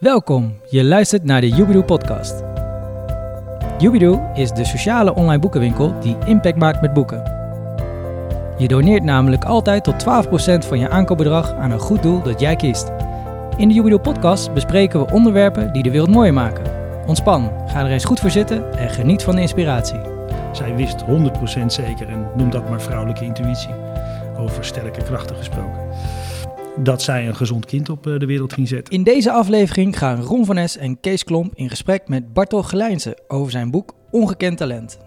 Welkom, je luistert naar de Jubidoe podcast. Jubidoe is de sociale online boekenwinkel die impact maakt met boeken. Je doneert namelijk altijd tot 12% van je aankoopbedrag aan een goed doel dat jij kiest. In de Jubidoe podcast bespreken we onderwerpen die de wereld mooier maken. Ontspan, ga er eens goed voor zitten en geniet van de inspiratie. Zij wist 100% zeker, en noem dat maar vrouwelijke intuïtie, over sterke krachten gesproken, dat zij een gezond kind op eh, de wereld ging zetten. In deze aflevering gaan Ron van Es en Kees Klomp in gesprek met Bartel Gelijnse over zijn boek Ongekend Talent.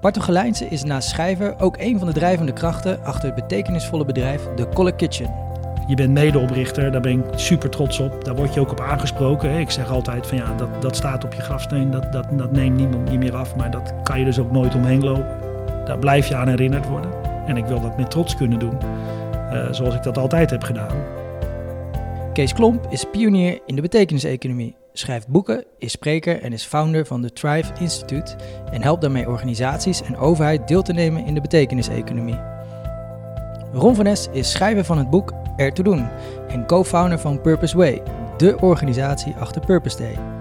Bartel Gelijnse is naast schrijver ook een van de drijvende krachten achter het betekenisvolle bedrijf The Color Kitchen. Je bent medeoprichter, daar ben ik super trots op. Daar word je ook op aangesproken. Ik zeg altijd van ja, dat, dat staat op je grafsteen, dat, dat, dat neemt niemand niet meer af. Maar dat kan je dus ook nooit omheen lopen. Daar blijf je aan herinnerd worden. En ik wil dat met trots kunnen doen, uh, zoals ik dat altijd heb gedaan. Kees Klomp is pionier in de betekeniseconomie, schrijft boeken, is spreker en is founder van de Thrive Institute en helpt daarmee organisaties en overheid deel te nemen in de betekeniseconomie. Ron van Es is schrijver van het boek Er te doen en co-founder van Purpose Way, de organisatie achter Purpose Day.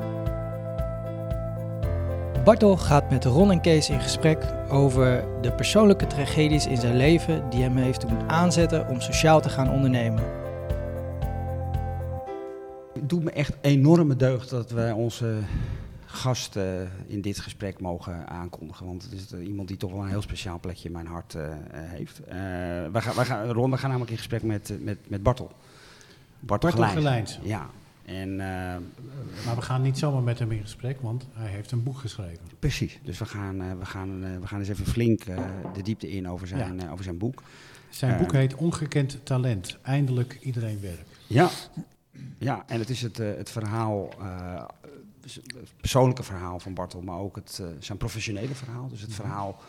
Bartel gaat met Ron en Kees in gesprek over de persoonlijke tragedies in zijn leven die hem heeft doen aanzetten om sociaal te gaan ondernemen. Het doet me echt enorme deugd dat wij onze gast uh, in dit gesprek mogen aankondigen. Want het is uh, iemand die toch wel een heel speciaal plekje in mijn hart uh, heeft. wij gaan, wij gaan, Ron, we gaan namelijk in gesprek met, met, met Bartel. Bartel, Bartel Gelijns. Ja. En, maar we gaan niet zomaar met hem in gesprek, want hij heeft een boek geschreven. Precies, dus we gaan, we gaan, we gaan eens even flink de diepte in over zijn, ja. over zijn boek. Zijn boek heet Ongekend Talent, eindelijk iedereen werk. Ja, ja en het is het, het verhaal het persoonlijke verhaal van Bartel, maar ook het, uh, zijn professionele verhaal. Dus het mhm. verhaal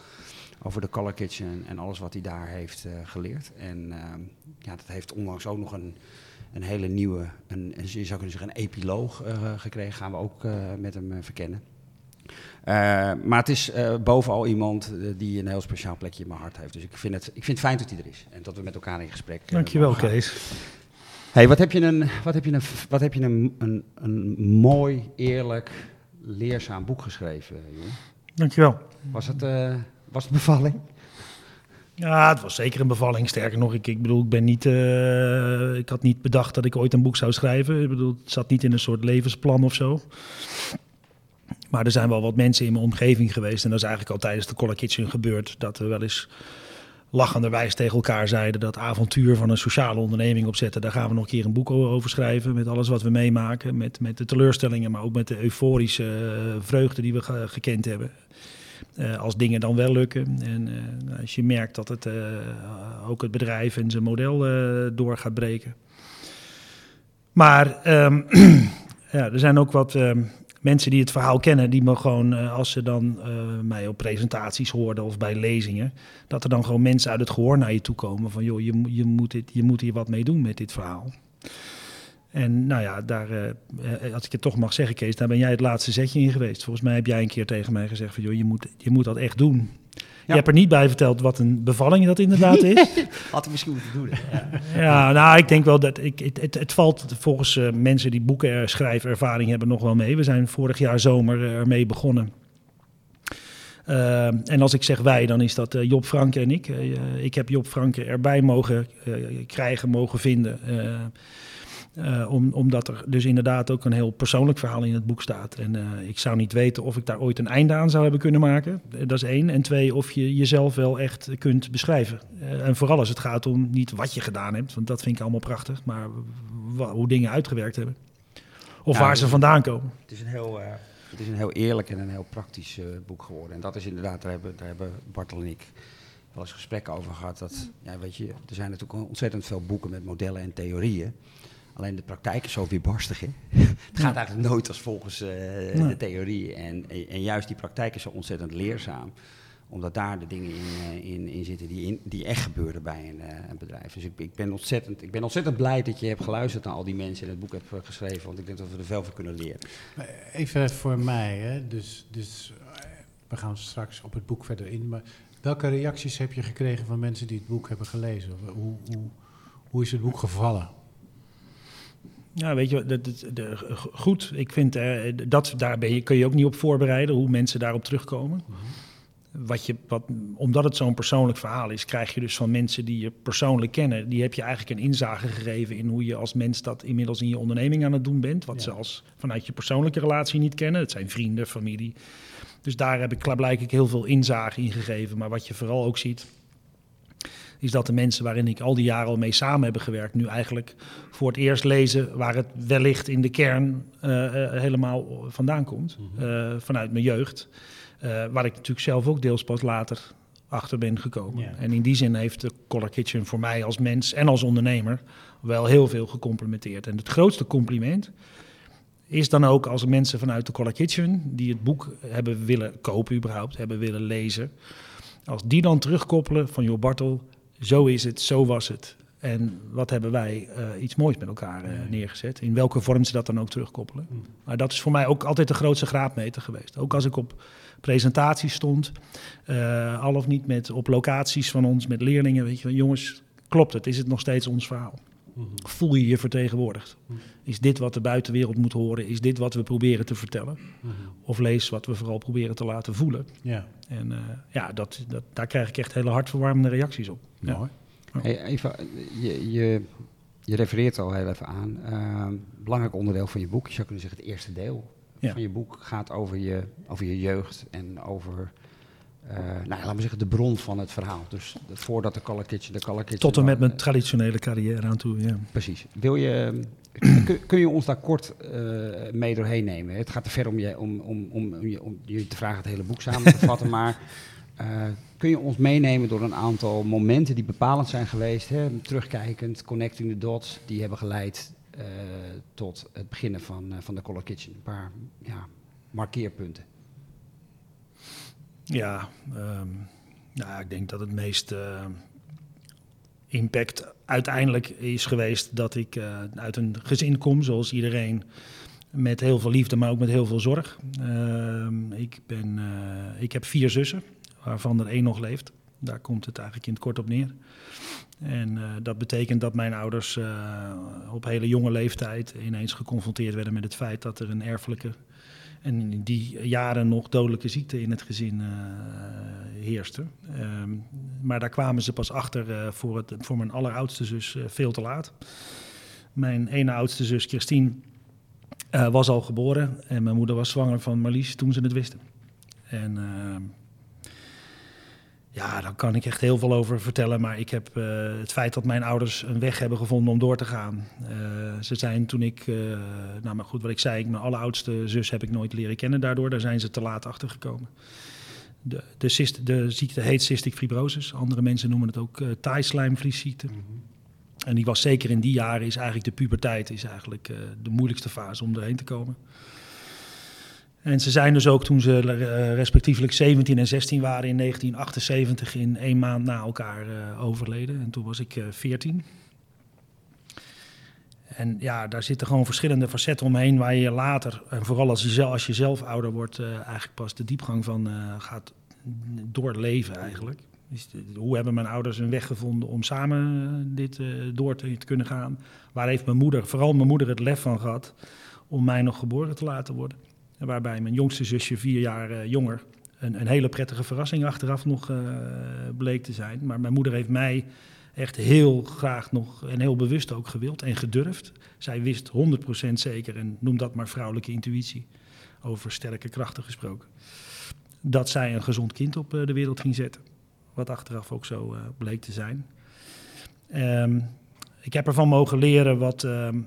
over de Color Kitchen en alles wat hij daar heeft uh, geleerd. En uh, ja, dat heeft onlangs ook nog een, een hele nieuwe, een, je zou kunnen zeggen een epiloog uh, gekregen. Gaan we ook met hem verkennen. maar het is bovenal iemand die een heel speciaal plekje in mijn hart heeft. Dus ik vind, het, ik vind het fijn dat hij er is en dat we met elkaar in gesprek Dankjewel, Kees. Hey, wat heb je een, wat heb je een, wat heb je een, een, een mooi, eerlijk, leerzaam boek geschreven, jongen? Dankjewel. Was het, was het bevalling? Ja, het was zeker een bevalling. Sterker nog, ik, ik bedoel, ik ben niet, uh, ik had niet bedacht dat ik ooit een boek zou schrijven. Ik bedoel, het zat niet in een soort levensplan of zo. Maar er zijn wel wat mensen in mijn omgeving geweest. En dat is eigenlijk al tijdens de Collar Kitchen gebeurd. Dat er wel eens lachenderwijs tegen elkaar zeiden dat avontuur van een sociale onderneming opzetten, daar gaan we nog een keer een boek over schrijven. Met alles wat we meemaken, met, met de teleurstellingen, maar ook met de euforische uh, vreugde die we ge gekend hebben. Uh, als dingen dan wel lukken. En uh, als je merkt dat het ook het bedrijf en zijn model door gaat breken. Maar um, ja, er zijn ook wat um, mensen die het verhaal kennen, die me gewoon, als ze dan mij op presentaties hoorden of bij lezingen, dat er dan gewoon mensen uit het gehoor naar je toe komen van, joh, je, je, moet, je moet hier wat mee doen met dit verhaal. En nou ja, daar, uh, als ik het toch mag zeggen, Kees, daar ben jij het laatste zetje in geweest. Volgens mij heb jij een keer tegen mij gezegd van, joh, je moet, je moet dat echt doen. Je hebt er niet bij verteld wat een bevalling dat inderdaad is. Had ik misschien moeten doen. Ja, ja nou, ik denk wel dat ik, het, het, het valt volgens uh, mensen die boeken schrijven ervaring hebben nog wel mee. We zijn vorig jaar zomer uh, ermee begonnen. Uh, en als ik zeg wij, dan is dat Job Franke en ik. ik heb Job Franke erbij mogen krijgen, mogen vinden. Uh, om, omdat er dus inderdaad ook een heel persoonlijk verhaal in het boek staat. En uh, ik zou niet weten of ik daar ooit een einde aan zou hebben kunnen maken. Uh, dat is één. En twee, of je jezelf wel echt kunt beschrijven. en vooral als het gaat om niet wat je gedaan hebt, want dat vind ik allemaal prachtig, maar hoe dingen uitgewerkt hebben. Of waar ze vandaan komen. Het is een heel, het is een heel eerlijk en een heel praktisch boek geworden. En dat is inderdaad, daar hebben, daar hebben Bartel en ik wel eens gesprekken over gehad. Dat, ja, weet je, er zijn natuurlijk ontzettend veel boeken met modellen en theorieën. Alleen de praktijk is zo weerbarstig. Hè? het gaat eigenlijk nooit als volgens uh, de theorie. En, en juist die praktijk is zo ontzettend leerzaam omdat daar de dingen in, uh, in, in zitten die, in, die echt gebeuren bij een, uh, een bedrijf. Dus ik, ik, ben ontzettend, ik ben ontzettend blij dat je hebt geluisterd naar al die mensen en het boek hebt geschreven. Want ik denk dat we er veel van kunnen leren. Even voor mij, hè? Dus, dus we gaan straks op het boek verder in. Maar welke reacties heb je gekregen van mensen die het boek hebben gelezen? Hoe, hoe, hoe is het boek gevallen? Ja, weet je, de, de, goed. Ik vind uh, dat daar ben je, kun je ook niet op voorbereiden hoe mensen daarop terugkomen. Wat je, wat, omdat het zo'n persoonlijk verhaal is, krijg je dus van mensen die je persoonlijk kennen, die heb je eigenlijk een inzage gegeven in hoe je als mens dat inmiddels in je onderneming aan het doen bent. Wat ze als vanuit je persoonlijke relatie niet kennen. Het zijn vrienden, familie. Dus daar heb ik blijkbaar heel veel inzage in gegeven. Maar wat je vooral ook ziet, is dat de mensen waarin ik al die jaren al mee samen heb gewerkt, nu eigenlijk voor het eerst lezen waar het wellicht in de kern uh, uh, helemaal vandaan komt, uh, vanuit mijn jeugd. waar ik natuurlijk zelf ook deels pas later achter ben gekomen. Ja. En in die zin heeft de Color Kitchen voor mij als mens en als ondernemer wel heel veel gecomplimenteerd. En het grootste compliment is dan ook als mensen vanuit de Color Kitchen, die het boek hebben willen kopen überhaupt, hebben willen lezen, als die dan terugkoppelen van joh Bartel, zo is het, zo was het. En wat hebben wij uh, iets moois met elkaar uh, neergezet. In welke vorm ze dat dan ook terugkoppelen. Mm. Maar dat is voor mij ook altijd de grootste graadmeter geweest. Ook als ik op presentaties stond, uh, al of niet met, op locaties van ons, met leerlingen. Weet je, jongens, klopt het? Is het nog steeds ons verhaal? Mm-hmm. Voel je je vertegenwoordigd? Mm. Is dit wat de buitenwereld moet horen? Is dit wat we proberen te vertellen? Mm-hmm. Of lees wat we vooral proberen te laten voelen? Ja, En ja, dat, dat, daar krijg ik echt hele hartverwarmende reacties op. Ja. mooi. Hey, even, je, je, je refereert al heel even aan. Uh, belangrijk onderdeel van je boek, je zou kunnen zeggen het eerste deel Ja. van je boek, gaat over je, over je jeugd en over, uh, nou, laten we zeggen, de bron van het verhaal. Dus de- voordat de Color Kitchen, de Color Kitchen... Tot en met mijn traditionele carrière aan toe, ja. Precies. Wil je, kun, kun je ons daar kort eh, mee doorheen nemen? Het gaat te ver om je, om, om, om, om je, om je te vragen het hele boek samen te vatten, maar eh, kun je ons meenemen door een aantal momenten die bepalend zijn geweest, hè, terugkijkend, connecting the dots, die hebben geleid eh, tot het beginnen van, eh, van de Color Kitchen? Een paar ja, markeerpunten. Ja, ehm, nou, ik denk dat het meest eh, impact uiteindelijk is geweest dat ik eh, uit een gezin kom, zoals iedereen, met heel veel liefde, maar ook met heel veel zorg. Ehm, ik, ben, eh, ik heb vier zussen, waarvan er één nog leeft. Daar komt het eigenlijk in het kort op neer. En eh, dat betekent dat mijn ouders eh, op hele jonge leeftijd ineens geconfronteerd werden met het feit dat er een erfelijke en in die jaren nog dodelijke ziekte in het gezin eh, heerste. Ehm, maar daar kwamen ze pas achter voor, het, voor mijn alleroudste zus veel te laat. Mijn ene oudste zus, Christine, was al geboren. En mijn moeder was zwanger van Marlies toen ze het wisten. En ehm, ja, daar kan ik echt heel veel over vertellen. Maar ik heb eh, het feit dat mijn ouders een weg hebben gevonden om door te gaan. Eh, ze zijn toen ik, eh, nou maar goed wat ik zei, mijn alleroudste zus heb ik nooit leren kennen daardoor. Daar zijn ze te laat achter gekomen. De, de, cyst- de ziekte heet cystic fibrosis. Andere mensen noemen het ook uh, taaislijmvliesziekte. En die was zeker in die jaren, is eigenlijk de puberteit, is eigenlijk de moeilijkste fase om erheen te komen. En ze zijn dus ook toen ze eh, respectievelijk 17 en 16 waren in 1978 in één maand na elkaar eh, overleden. En toen was ik eh 14. En ja, daar zitten gewoon verschillende facetten omheen waar je later, en vooral als je zelf, als je zelf ouder wordt, eigenlijk pas de diepgang van gaat doorleven eigenlijk. Dus hoe hebben mijn ouders een weg gevonden om samen dit door te, te kunnen gaan? Waar heeft mijn moeder, vooral mijn moeder, het lef van gehad om mij nog geboren te laten worden? Waarbij mijn jongste zusje, vier jaar eh, jonger, een, een hele prettige verrassing achteraf nog eh, bleek te zijn. Maar mijn moeder heeft mij echt heel graag nog en heel bewust ook gewild en gedurfd. Zij wist 100% zeker, en noem dat maar vrouwelijke intuïtie, over sterke krachten gesproken, dat zij een gezond kind op eh, de wereld ging zetten. Wat achteraf ook zo bleek te zijn. Ehm, ik heb ervan mogen leren wat, ehm,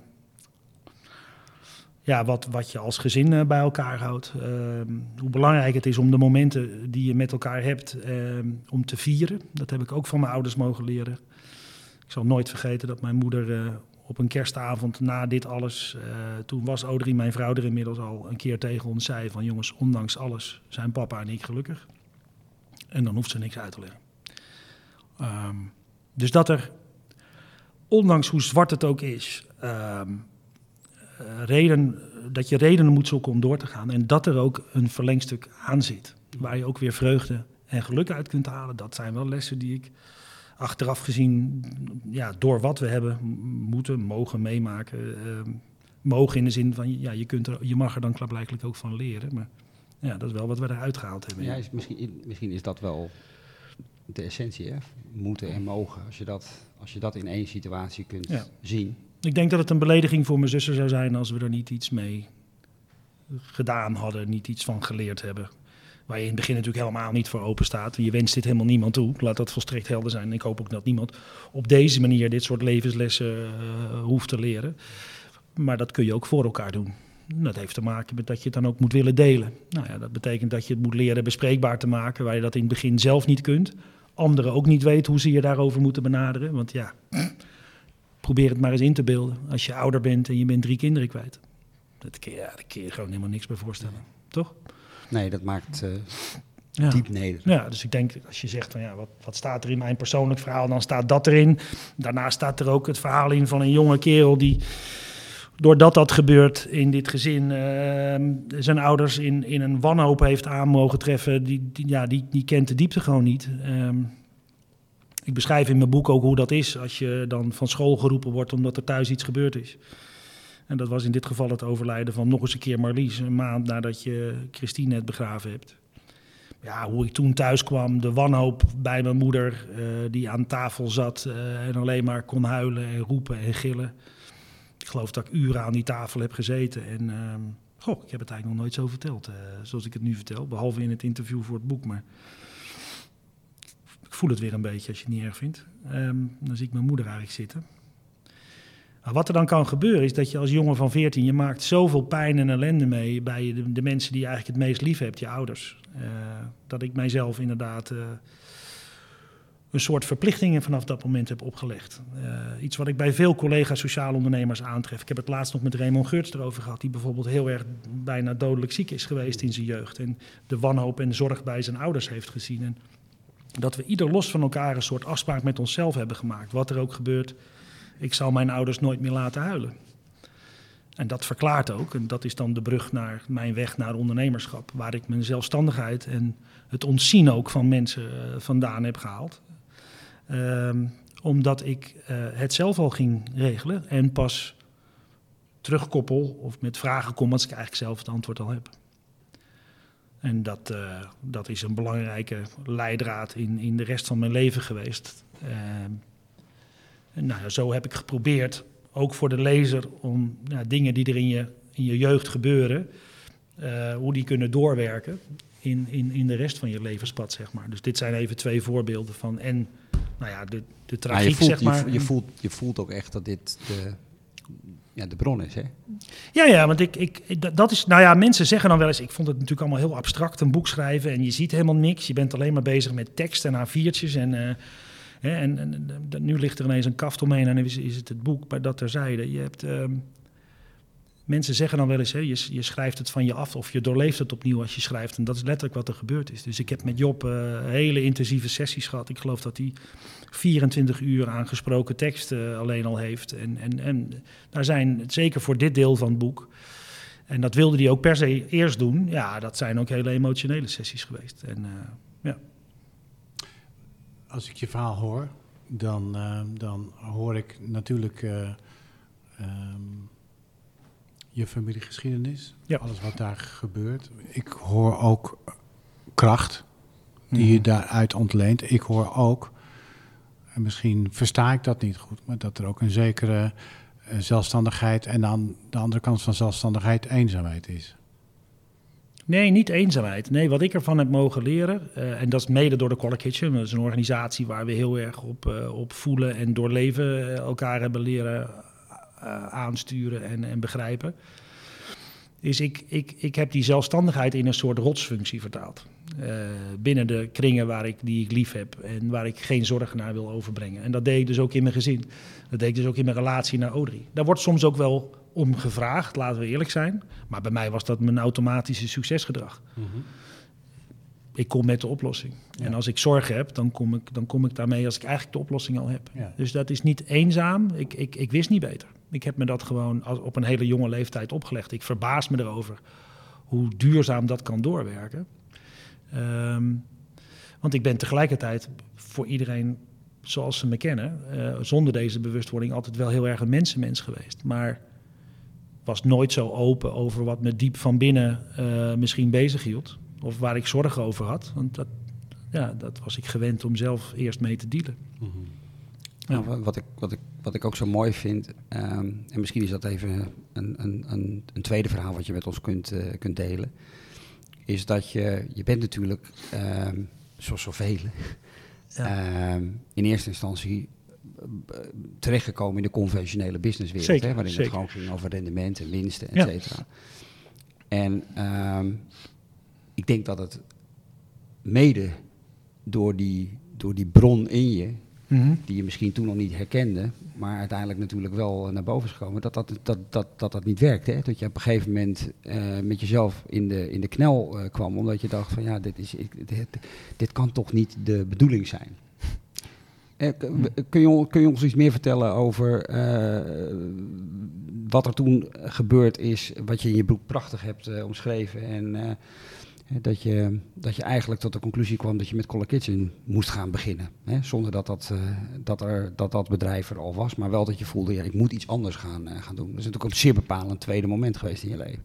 ja, wat, wat je als gezin eh, bij elkaar houdt. Ehm, hoe belangrijk het is om de momenten die je met elkaar hebt, ehm, om te vieren. Dat heb ik ook van mijn ouders mogen leren. Ik zal nooit vergeten dat mijn moeder eh, op een kerstavond na dit alles, eh, toen was Audrey, mijn vrouw, er inmiddels al een keer tegen ons zei van jongens, ondanks alles zijn papa en ik gelukkig. En dan hoeft ze niks uit te leggen. Ehm, dus dat er, ondanks hoe zwart het ook is, reden, dat je redenen moet zoeken om door te gaan. En dat er ook een verlengstuk aan zit. Waar je ook weer vreugde en geluk uit kunt halen. Dat zijn wel lessen die ik achteraf gezien, ja, door wat we hebben moeten, mogen meemaken, ehm, mogen in de zin van, ja, je, kunt er, je mag er dan klaarblijkelijk ook van leren. Maar ja, dat is wel wat we eruit gehaald hebben. Ja, is misschien, misschien is dat wel de essentie, hè? moeten en mogen. Als je dat, als je dat in één situatie kunt Ja. zien. Ik denk dat het een belediging voor mijn zussen zou zijn als we er niet iets mee gedaan hadden, niet iets van geleerd hebben. Waar je in het begin natuurlijk helemaal niet voor open staat. Je wenst dit helemaal niemand toe. Laat dat volstrekt helder zijn. Ik hoop ook dat niemand op deze manier dit soort levenslessen eh, hoeft te leren. Maar dat kun je ook voor elkaar doen. Dat heeft te maken met dat je het dan ook moet willen delen. Nou ja, dat betekent dat je het moet leren bespreekbaar te maken, waar je dat in het begin zelf niet kunt. Anderen ook niet weten hoe ze je daarover moeten benaderen. Want ja, probeer het maar eens in te beelden. Als je ouder bent en je bent drie kinderen kwijt. Dat kun je, ja, daar kun je gewoon helemaal niks bij voorstellen. Toch? Nee, dat maakt eh, Ja. diep neder. Ja, dus ik denk als je zegt van ja, wat, wat staat er in mijn persoonlijk verhaal, dan staat dat erin. Daarna staat er ook het verhaal in van een jonge kerel die, doordat dat gebeurt in dit gezin, ehm, zijn ouders in, in een wanhoop heeft aan mogen treffen. Die, die, ja, die, die kent de diepte gewoon niet. Ehm, ik beschrijf in mijn boek ook hoe dat is als je dan van school geroepen wordt omdat er thuis iets gebeurd is. En dat was in dit geval het overlijden van nog eens een keer Marlies, een maand nadat je Christine net begraven hebt ja, hoe ik toen thuis kwam, de wanhoop bij mijn moeder, eh, die aan tafel zat eh, en alleen maar kon huilen en roepen en gillen. Ik geloof dat ik uren aan die tafel heb gezeten. En ehm, goh, ik heb het eigenlijk nog nooit zo verteld, eh, zoals ik het nu vertel. Behalve in het interview voor het boek. Maar ik voel het weer een beetje als je het niet erg vindt. Ehm, dan zie ik mijn moeder eigenlijk zitten. Nou, wat er dan kan gebeuren is dat je als jongen van 14, je maakt zoveel pijn en ellende mee bij de, mensen die je eigenlijk het meest lief hebt, je ouders. Eh, dat ik mijzelf inderdaad eh, een soort verplichtingen vanaf dat moment heb opgelegd. Eh, iets wat ik bij veel collega's sociale ondernemers aantref. Ik heb het laatst nog met Raymond Geurts erover gehad, die bijvoorbeeld heel erg bijna dodelijk ziek is geweest in zijn jeugd. En de wanhoop en zorg bij zijn ouders heeft gezien. En dat we ieder los van elkaar een soort afspraak met onszelf hebben gemaakt. Wat er ook gebeurt, ik zal mijn ouders nooit meer laten huilen. En dat verklaart ook, en dat is dan de brug naar mijn weg naar ondernemerschap, waar ik mijn zelfstandigheid en het ontzien ook van mensen eh, vandaan heb gehaald. Ehm, omdat ik eh, het zelf al ging regelen en pas terugkoppel of met vragen kom als ik eigenlijk zelf het antwoord al heb. En dat, eh, dat is een belangrijke leidraad in, in de rest van mijn leven geweest. En nou, zo heb ik geprobeerd, ook voor de lezer, om nou, dingen die er in je, in je jeugd gebeuren, eh, hoe die kunnen doorwerken in, in, in de rest van je levenspad, zeg maar. Dus dit zijn even twee voorbeelden van en nou ja, de, de tragiek, voelt, zeg maar. je, je, voelt, je voelt ook echt dat dit de, ja, de bron is, hè? Ja, ja, want ik, ik, dat- is, nou ja, mensen zeggen dan wel eens, ik vond het natuurlijk allemaal heel abstract, een boek schrijven en je ziet helemaal niks. Je bent alleen maar bezig met tekst en A4'tjes en, eh, hè, en nu ligt er ineens een kaft omheen en is, is het het boek, maar dat terzijde. Je hebt, ehm, mensen zeggen dan wel eens, hè, je, je schrijft het van je af of je doorleeft het opnieuw als je schrijft. En dat is letterlijk wat er gebeurd is. Dus ik heb met Job eh, hele intensieve sessies gehad. Ik geloof dat hij 24 uur aan gesproken tekst eh, alleen al heeft. En, en, en daar zijn, zeker voor dit deel van het boek, en dat wilde hij ook per se eerst doen. Ja, dat zijn ook hele emotionele sessies geweest. En, eh, ja. Als ik je verhaal hoor, dan, dan hoor ik natuurlijk eh, ehm, je familiegeschiedenis, Ja. alles wat daar gebeurt. Ik hoor ook kracht die je Mhm. daaruit ontleent. Ik hoor ook, en misschien versta ik dat niet goed, maar dat er ook een zekere eh, zelfstandigheid en aan de andere kant van zelfstandigheid eenzaamheid is. Nee, niet eenzaamheid. Nee, wat ik ervan heb mogen leren, eh, en dat is mede door de Collar Kitchen. Dat is een organisatie waar we heel erg op, eh, op voelen en doorleven elkaar hebben leren aansturen en, en begrijpen. Is ik, ik, ik heb die zelfstandigheid in een soort rotsfunctie vertaald. Eh, binnen de kringen waar ik, die ik lief heb en waar ik geen zorgen naar wil overbrengen. En dat deed ik dus ook in mijn gezin. Dat deed ik dus ook in mijn relatie naar Audrey. Daar wordt soms ook wel om gevraagd, laten we eerlijk zijn. Maar bij mij was dat mijn automatische succesgedrag. Ik kom met de oplossing. Ja. En als ik zorgen heb, dan kom, ik, dan kom ik daarmee als ik eigenlijk de oplossing al heb. Ja. Dus dat is niet eenzaam. Ik, ik, ik wist niet beter. Ik heb me dat gewoon als, op een hele jonge leeftijd opgelegd. Ik verbaas me erover hoe duurzaam dat kan doorwerken. Ehm, want ik ben tegelijkertijd voor iedereen zoals ze me kennen, eh, zonder deze bewustwording altijd wel heel erg een mensenmens geweest. Maar was nooit zo open over wat me diep van binnen uh, misschien bezig hield. Of waar ik zorgen over had. Want dat, ja, dat was ik gewend om zelf eerst mee te dealen. Mm -hmm. nou, wat, ik, wat, ik, wat ik ook zo mooi vind, um, en misschien is dat even een, een, een, een, tweede verhaal wat je met ons kunt, uh, kunt delen, is dat je, je bent natuurlijk, um, zoals zoveel, ja. um, in eerste instantie terechtgekomen in de conventionele businesswereld. Zeker, hè, waarin zeker. het gewoon ging over rendement en winsten, et Ja. cetera. En ehm, ik denk dat het mede door die, door die bron in je, Mhm. die je misschien toen nog niet herkende, maar uiteindelijk natuurlijk wel naar boven is gekomen, dat dat, dat, dat, dat, dat niet werkt. Hè? Dat je op een gegeven moment eh, met jezelf in de, in de knel eh, kwam, omdat je dacht van ja, dit, is, dit, dit kan toch niet de bedoeling zijn. Eh, kun, je, kun je ons iets meer vertellen over eh, wat er toen gebeurd is, wat je in je boek prachtig hebt eh, omschreven en eh, dat, je, dat je eigenlijk tot de conclusie kwam dat je met Color Kitchen moest gaan beginnen. Hè? Zonder dat dat, eh, dat, er, dat dat bedrijf er al was, maar wel dat je voelde, ja, ik moet iets anders gaan, eh, gaan doen. Dat is natuurlijk een zeer bepalend tweede moment geweest in je leven.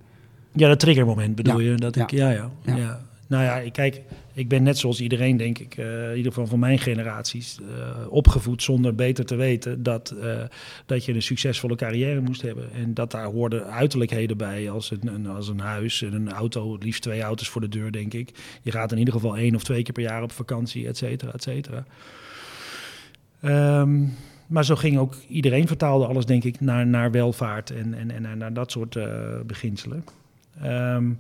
Ja, dat triggermoment bedoel Ja, je? Dat ik, ja, Ja. ja. Nou ja, ik- kijk, ik ben net zoals iedereen, denk ik, eh, in ieder geval van mijn generaties, eh, opgevoed zonder beter te weten dat, eh, dat je een succesvolle carrière moest hebben. En dat daar hoorden uiterlijkheden bij, als een, als een huis en een auto, het liefst twee auto's voor de deur, denk ik. Je gaat in ieder geval één of twee keer per jaar op vakantie, et cetera, et cetera. Ehm, maar zo ging ook iedereen vertaalde alles, denk ik, naar, naar welvaart en, en, en naar- dat soort beginselen. Ehm,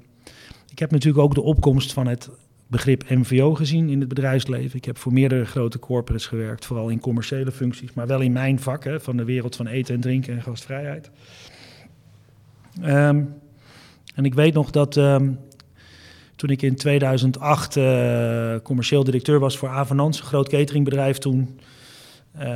ik heb natuurlijk ook de opkomst van het begrip MVO gezien in het bedrijfsleven. Ik heb voor meerdere grote corporates gewerkt, vooral in commerciële functies, maar wel in mijn vak, hè, van de wereld van eten en drinken en gastvrijheid. Ehm, en ik weet nog dat ehm, toen ik in 2008 eh, commercieel directeur was voor Avenans, een groot cateringbedrijf toen. Eh,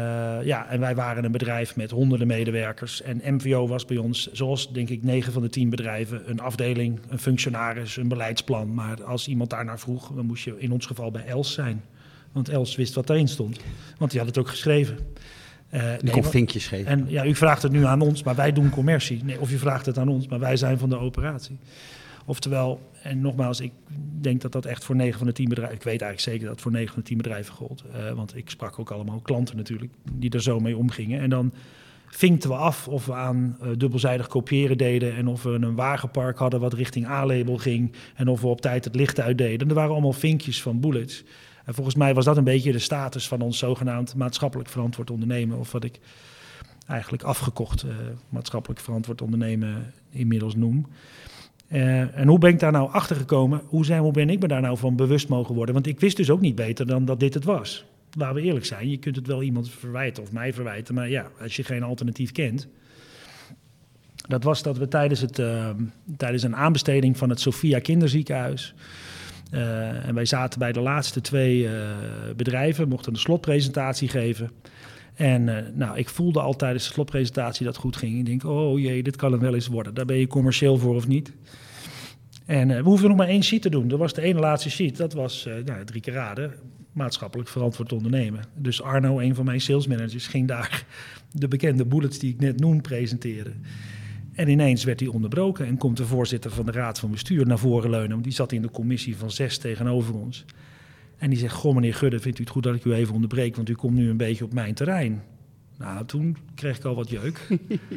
ja, en wij waren een bedrijf met honderden medewerkers. En MVO was bij ons, zoals denk ik 9 van de 10 bedrijven, een afdeling, een functionaris, een beleidsplan. Maar als iemand daarnaar vroeg, dan moest je in ons geval bij Els zijn. Want Els wist wat erin stond. Want die had het ook geschreven. Eh, Je nee, kon vinkjes geven. en ja, u vraagt het nu aan ons, maar wij doen commercie. Nee, of u vraagt het aan ons, maar wij zijn van de operatie. Oftewel, en nogmaals, ik denk dat dat echt voor 9 van de 10 bedrijven... Ik weet eigenlijk zeker dat het voor 9 van de 10 bedrijven gold. Eh, want ik sprak ook allemaal klanten natuurlijk, die er zo mee omgingen. En dan vinkten we af of we aan eh, dubbelzijdig kopiëren deden... en of we een wagenpark hadden wat richting A-label ging... en of we op tijd het licht uitdeden. Er waren allemaal vinkjes van bullets. En volgens mij was dat een beetje de status van ons zogenaamd maatschappelijk verantwoord ondernemen... of wat ik eigenlijk afgekocht eh, maatschappelijk verantwoord ondernemen inmiddels noem. Eh, en hoe ben ik daar nou achter gekomen? Hoe, zijn, hoe ben ik me daar nou van bewust mogen worden? Want ik wist dus ook niet beter dan dat dit het was. Laten we eerlijk zijn, je kunt het wel iemand verwijten of mij verwijten, maar ja, als je geen alternatief kent. Dat was dat we tijdens, het, eh, tijdens een aanbesteding van het Sophia Kinderziekenhuis. eh, en wij zaten bij de laatste twee eh, bedrijven, mochten een slotpresentatie geven. En eh, nou, ik voelde al tijdens de slotpresentatie dat het goed ging. Ik denk, oh jee, dit kan hem wel eens worden. Daar ben je commercieel voor of niet. En eh, we hoeven nog maar één sheet te doen. Dat was de ene laatste sheet. Dat was eh, nou, drie keer raden. Maatschappelijk verantwoord ondernemen. Dus Arno, een van mijn salesmanagers, ging daar de bekende bullets die ik net noem presenteren. En ineens werd hij onderbroken en komt de voorzitter van de raad van bestuur naar voren leunen. Want die zat in de commissie van zes tegenover ons. En die zegt, goh meneer Gudde, vindt u het goed dat ik u even onderbreek, want u komt nu een beetje op mijn terrein. Nou, toen kreeg ik al wat jeuk.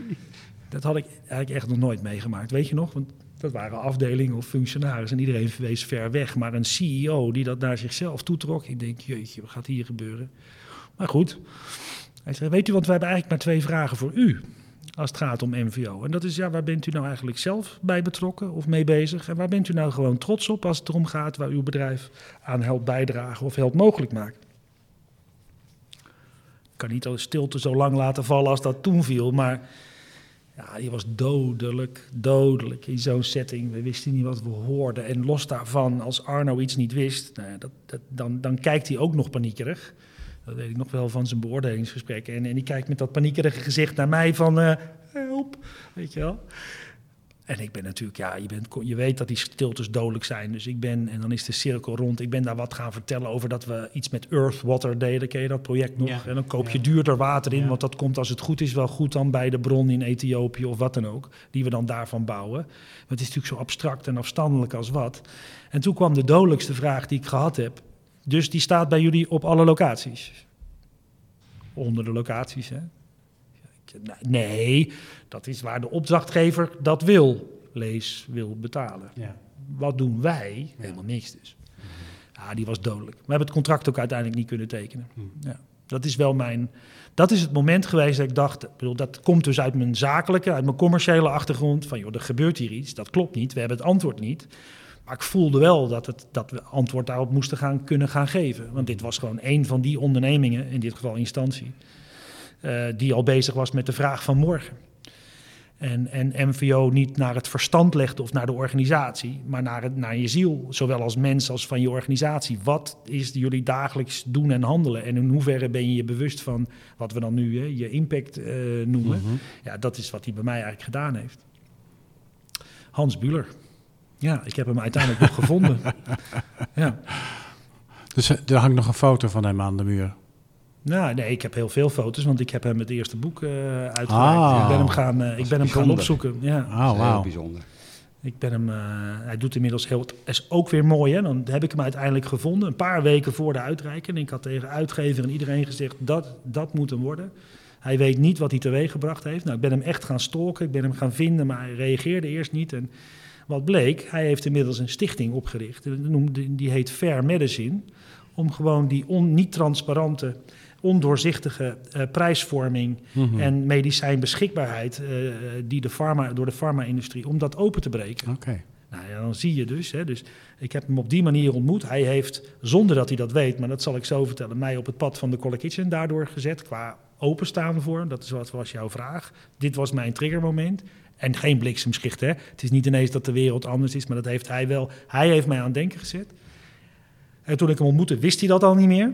dat had ik eigenlijk echt nog nooit meegemaakt, weet je nog? Want dat waren afdelingen of functionarissen en iedereen wees ver weg. Maar een CEO die dat naar zichzelf toetrok, ik denk, jeetje, wat gaat hier gebeuren? Maar goed, hij zei, weet u, want we hebben eigenlijk maar twee vragen voor u als het gaat om MVO. En dat is, ja, waar bent u nou eigenlijk zelf bij betrokken of mee bezig? En waar bent u nou gewoon trots op als het erom gaat waar uw bedrijf aan helpt bijdragen of helpt mogelijk maken? Ik kan niet de stilte zo lang laten vallen als dat toen viel, maar ja, die was dodelijk, dodelijk in zo'n setting. We wisten niet wat we hoorden. En los daarvan, als Arno iets niet wist, nou ja, dat, dat, dan, dan kijkt hij ook nog paniekerig. Dat weet ik nog wel van zijn beoordelingsgesprekken. En, en die kijkt met dat paniekerige gezicht naar mij van, eh, help, weet je wel. En ik ben natuurlijk, ja, je, bent, je weet dat die stiltes dodelijk zijn. Dus ik ben, en dan is de cirkel rond. Ik ben daar wat gaan vertellen over dat we iets met Earth Water deden. Ken je dat project nog? Ja. En dan koop je Ja. duurder water in, Ja. want dat komt als het goed is wel goed dan bij de bron in Ethiopië of wat dan ook. Die we dan daarvan bouwen. Maar het is natuurlijk zo abstract en afstandelijk als wat. En toen kwam de dodelijkste vraag die ik gehad heb. Dus die staat bij jullie op alle locaties? Onder de locaties, hè? Nee, dat is waar de opdrachtgever dat wil. Lees, wil betalen. Ja. Wat doen wij? Helemaal niks dus. Ja, die was dodelijk. We hebben het contract ook uiteindelijk niet kunnen tekenen. Ja, dat is wel mijn... Dat is het moment geweest dat ik dacht... Bedoel, dat komt dus uit mijn zakelijke, uit mijn commerciële achtergrond. Van, joh, er gebeurt hier iets. Dat klopt niet. We hebben het antwoord niet. Maar ik voelde wel dat, het, dat we antwoord daarop moesten gaan, kunnen gaan geven. Want dit was gewoon een van die ondernemingen, in dit geval instantie... eh, die al bezig was met de vraag van morgen. En, en MVO niet naar het verstand legde of naar de organisatie, maar naar, het, naar je ziel, zowel als mens als van je organisatie. Wat is jullie dagelijks doen en handelen? En in hoeverre ben je je bewust van wat we dan nu hè, je impact eh, noemen? Mhm. Ja, dat is wat hij bij mij eigenlijk gedaan heeft. Hans Buller. Ja, ik heb hem uiteindelijk nog gevonden. Ja. Dus eh, er hangt nog een foto van hem aan de muur. Nou, nee, ik heb heel veel foto's, want ik heb hem het eerste boek eh uitgereikt. Ah. ik ben hem gaan, eh, ik ben hem gaan opzoeken. Ja. Oh, is heel wauw. bijzonder. Ik ben hem, eh, hij doet inmiddels heel, is ook weer mooi hè. Dan heb ik hem uiteindelijk gevonden, een paar weken voor de uitreiking. En ik had tegen uitgever en iedereen gezegd, dat, dat moet hem worden. Hij weet niet wat hij teweeg gebracht heeft. Nou, ik ben hem echt gaan stalken, ik ben hem gaan vinden, maar hij reageerde eerst niet. En wat bleek, hij heeft inmiddels een stichting opgericht. Die heet Fair Medicine. Om gewoon die on, niet transparante, ondoorzichtige eh, prijsvorming Mhm. en medicijnbeschikbaarheid eh, die de pharma, door de farma-industrie, om dat open te breken. Oké. Nou ja, dan zie je dus, hè, dus. Ik heb hem op die manier ontmoet. Hij heeft, zonder dat hij dat weet, maar dat zal ik zo vertellen, mij op het pad van de Color Kitchen daardoor gezet. Qua openstaan voor. Dat is wat was jouw vraag. Dit was mijn triggermoment. En geen bliksemschicht, hè. Het is niet ineens dat de wereld anders is, maar dat heeft hij wel. Hij heeft mij aan het denken gezet. En toen ik hem ontmoette, wist hij dat al niet meer.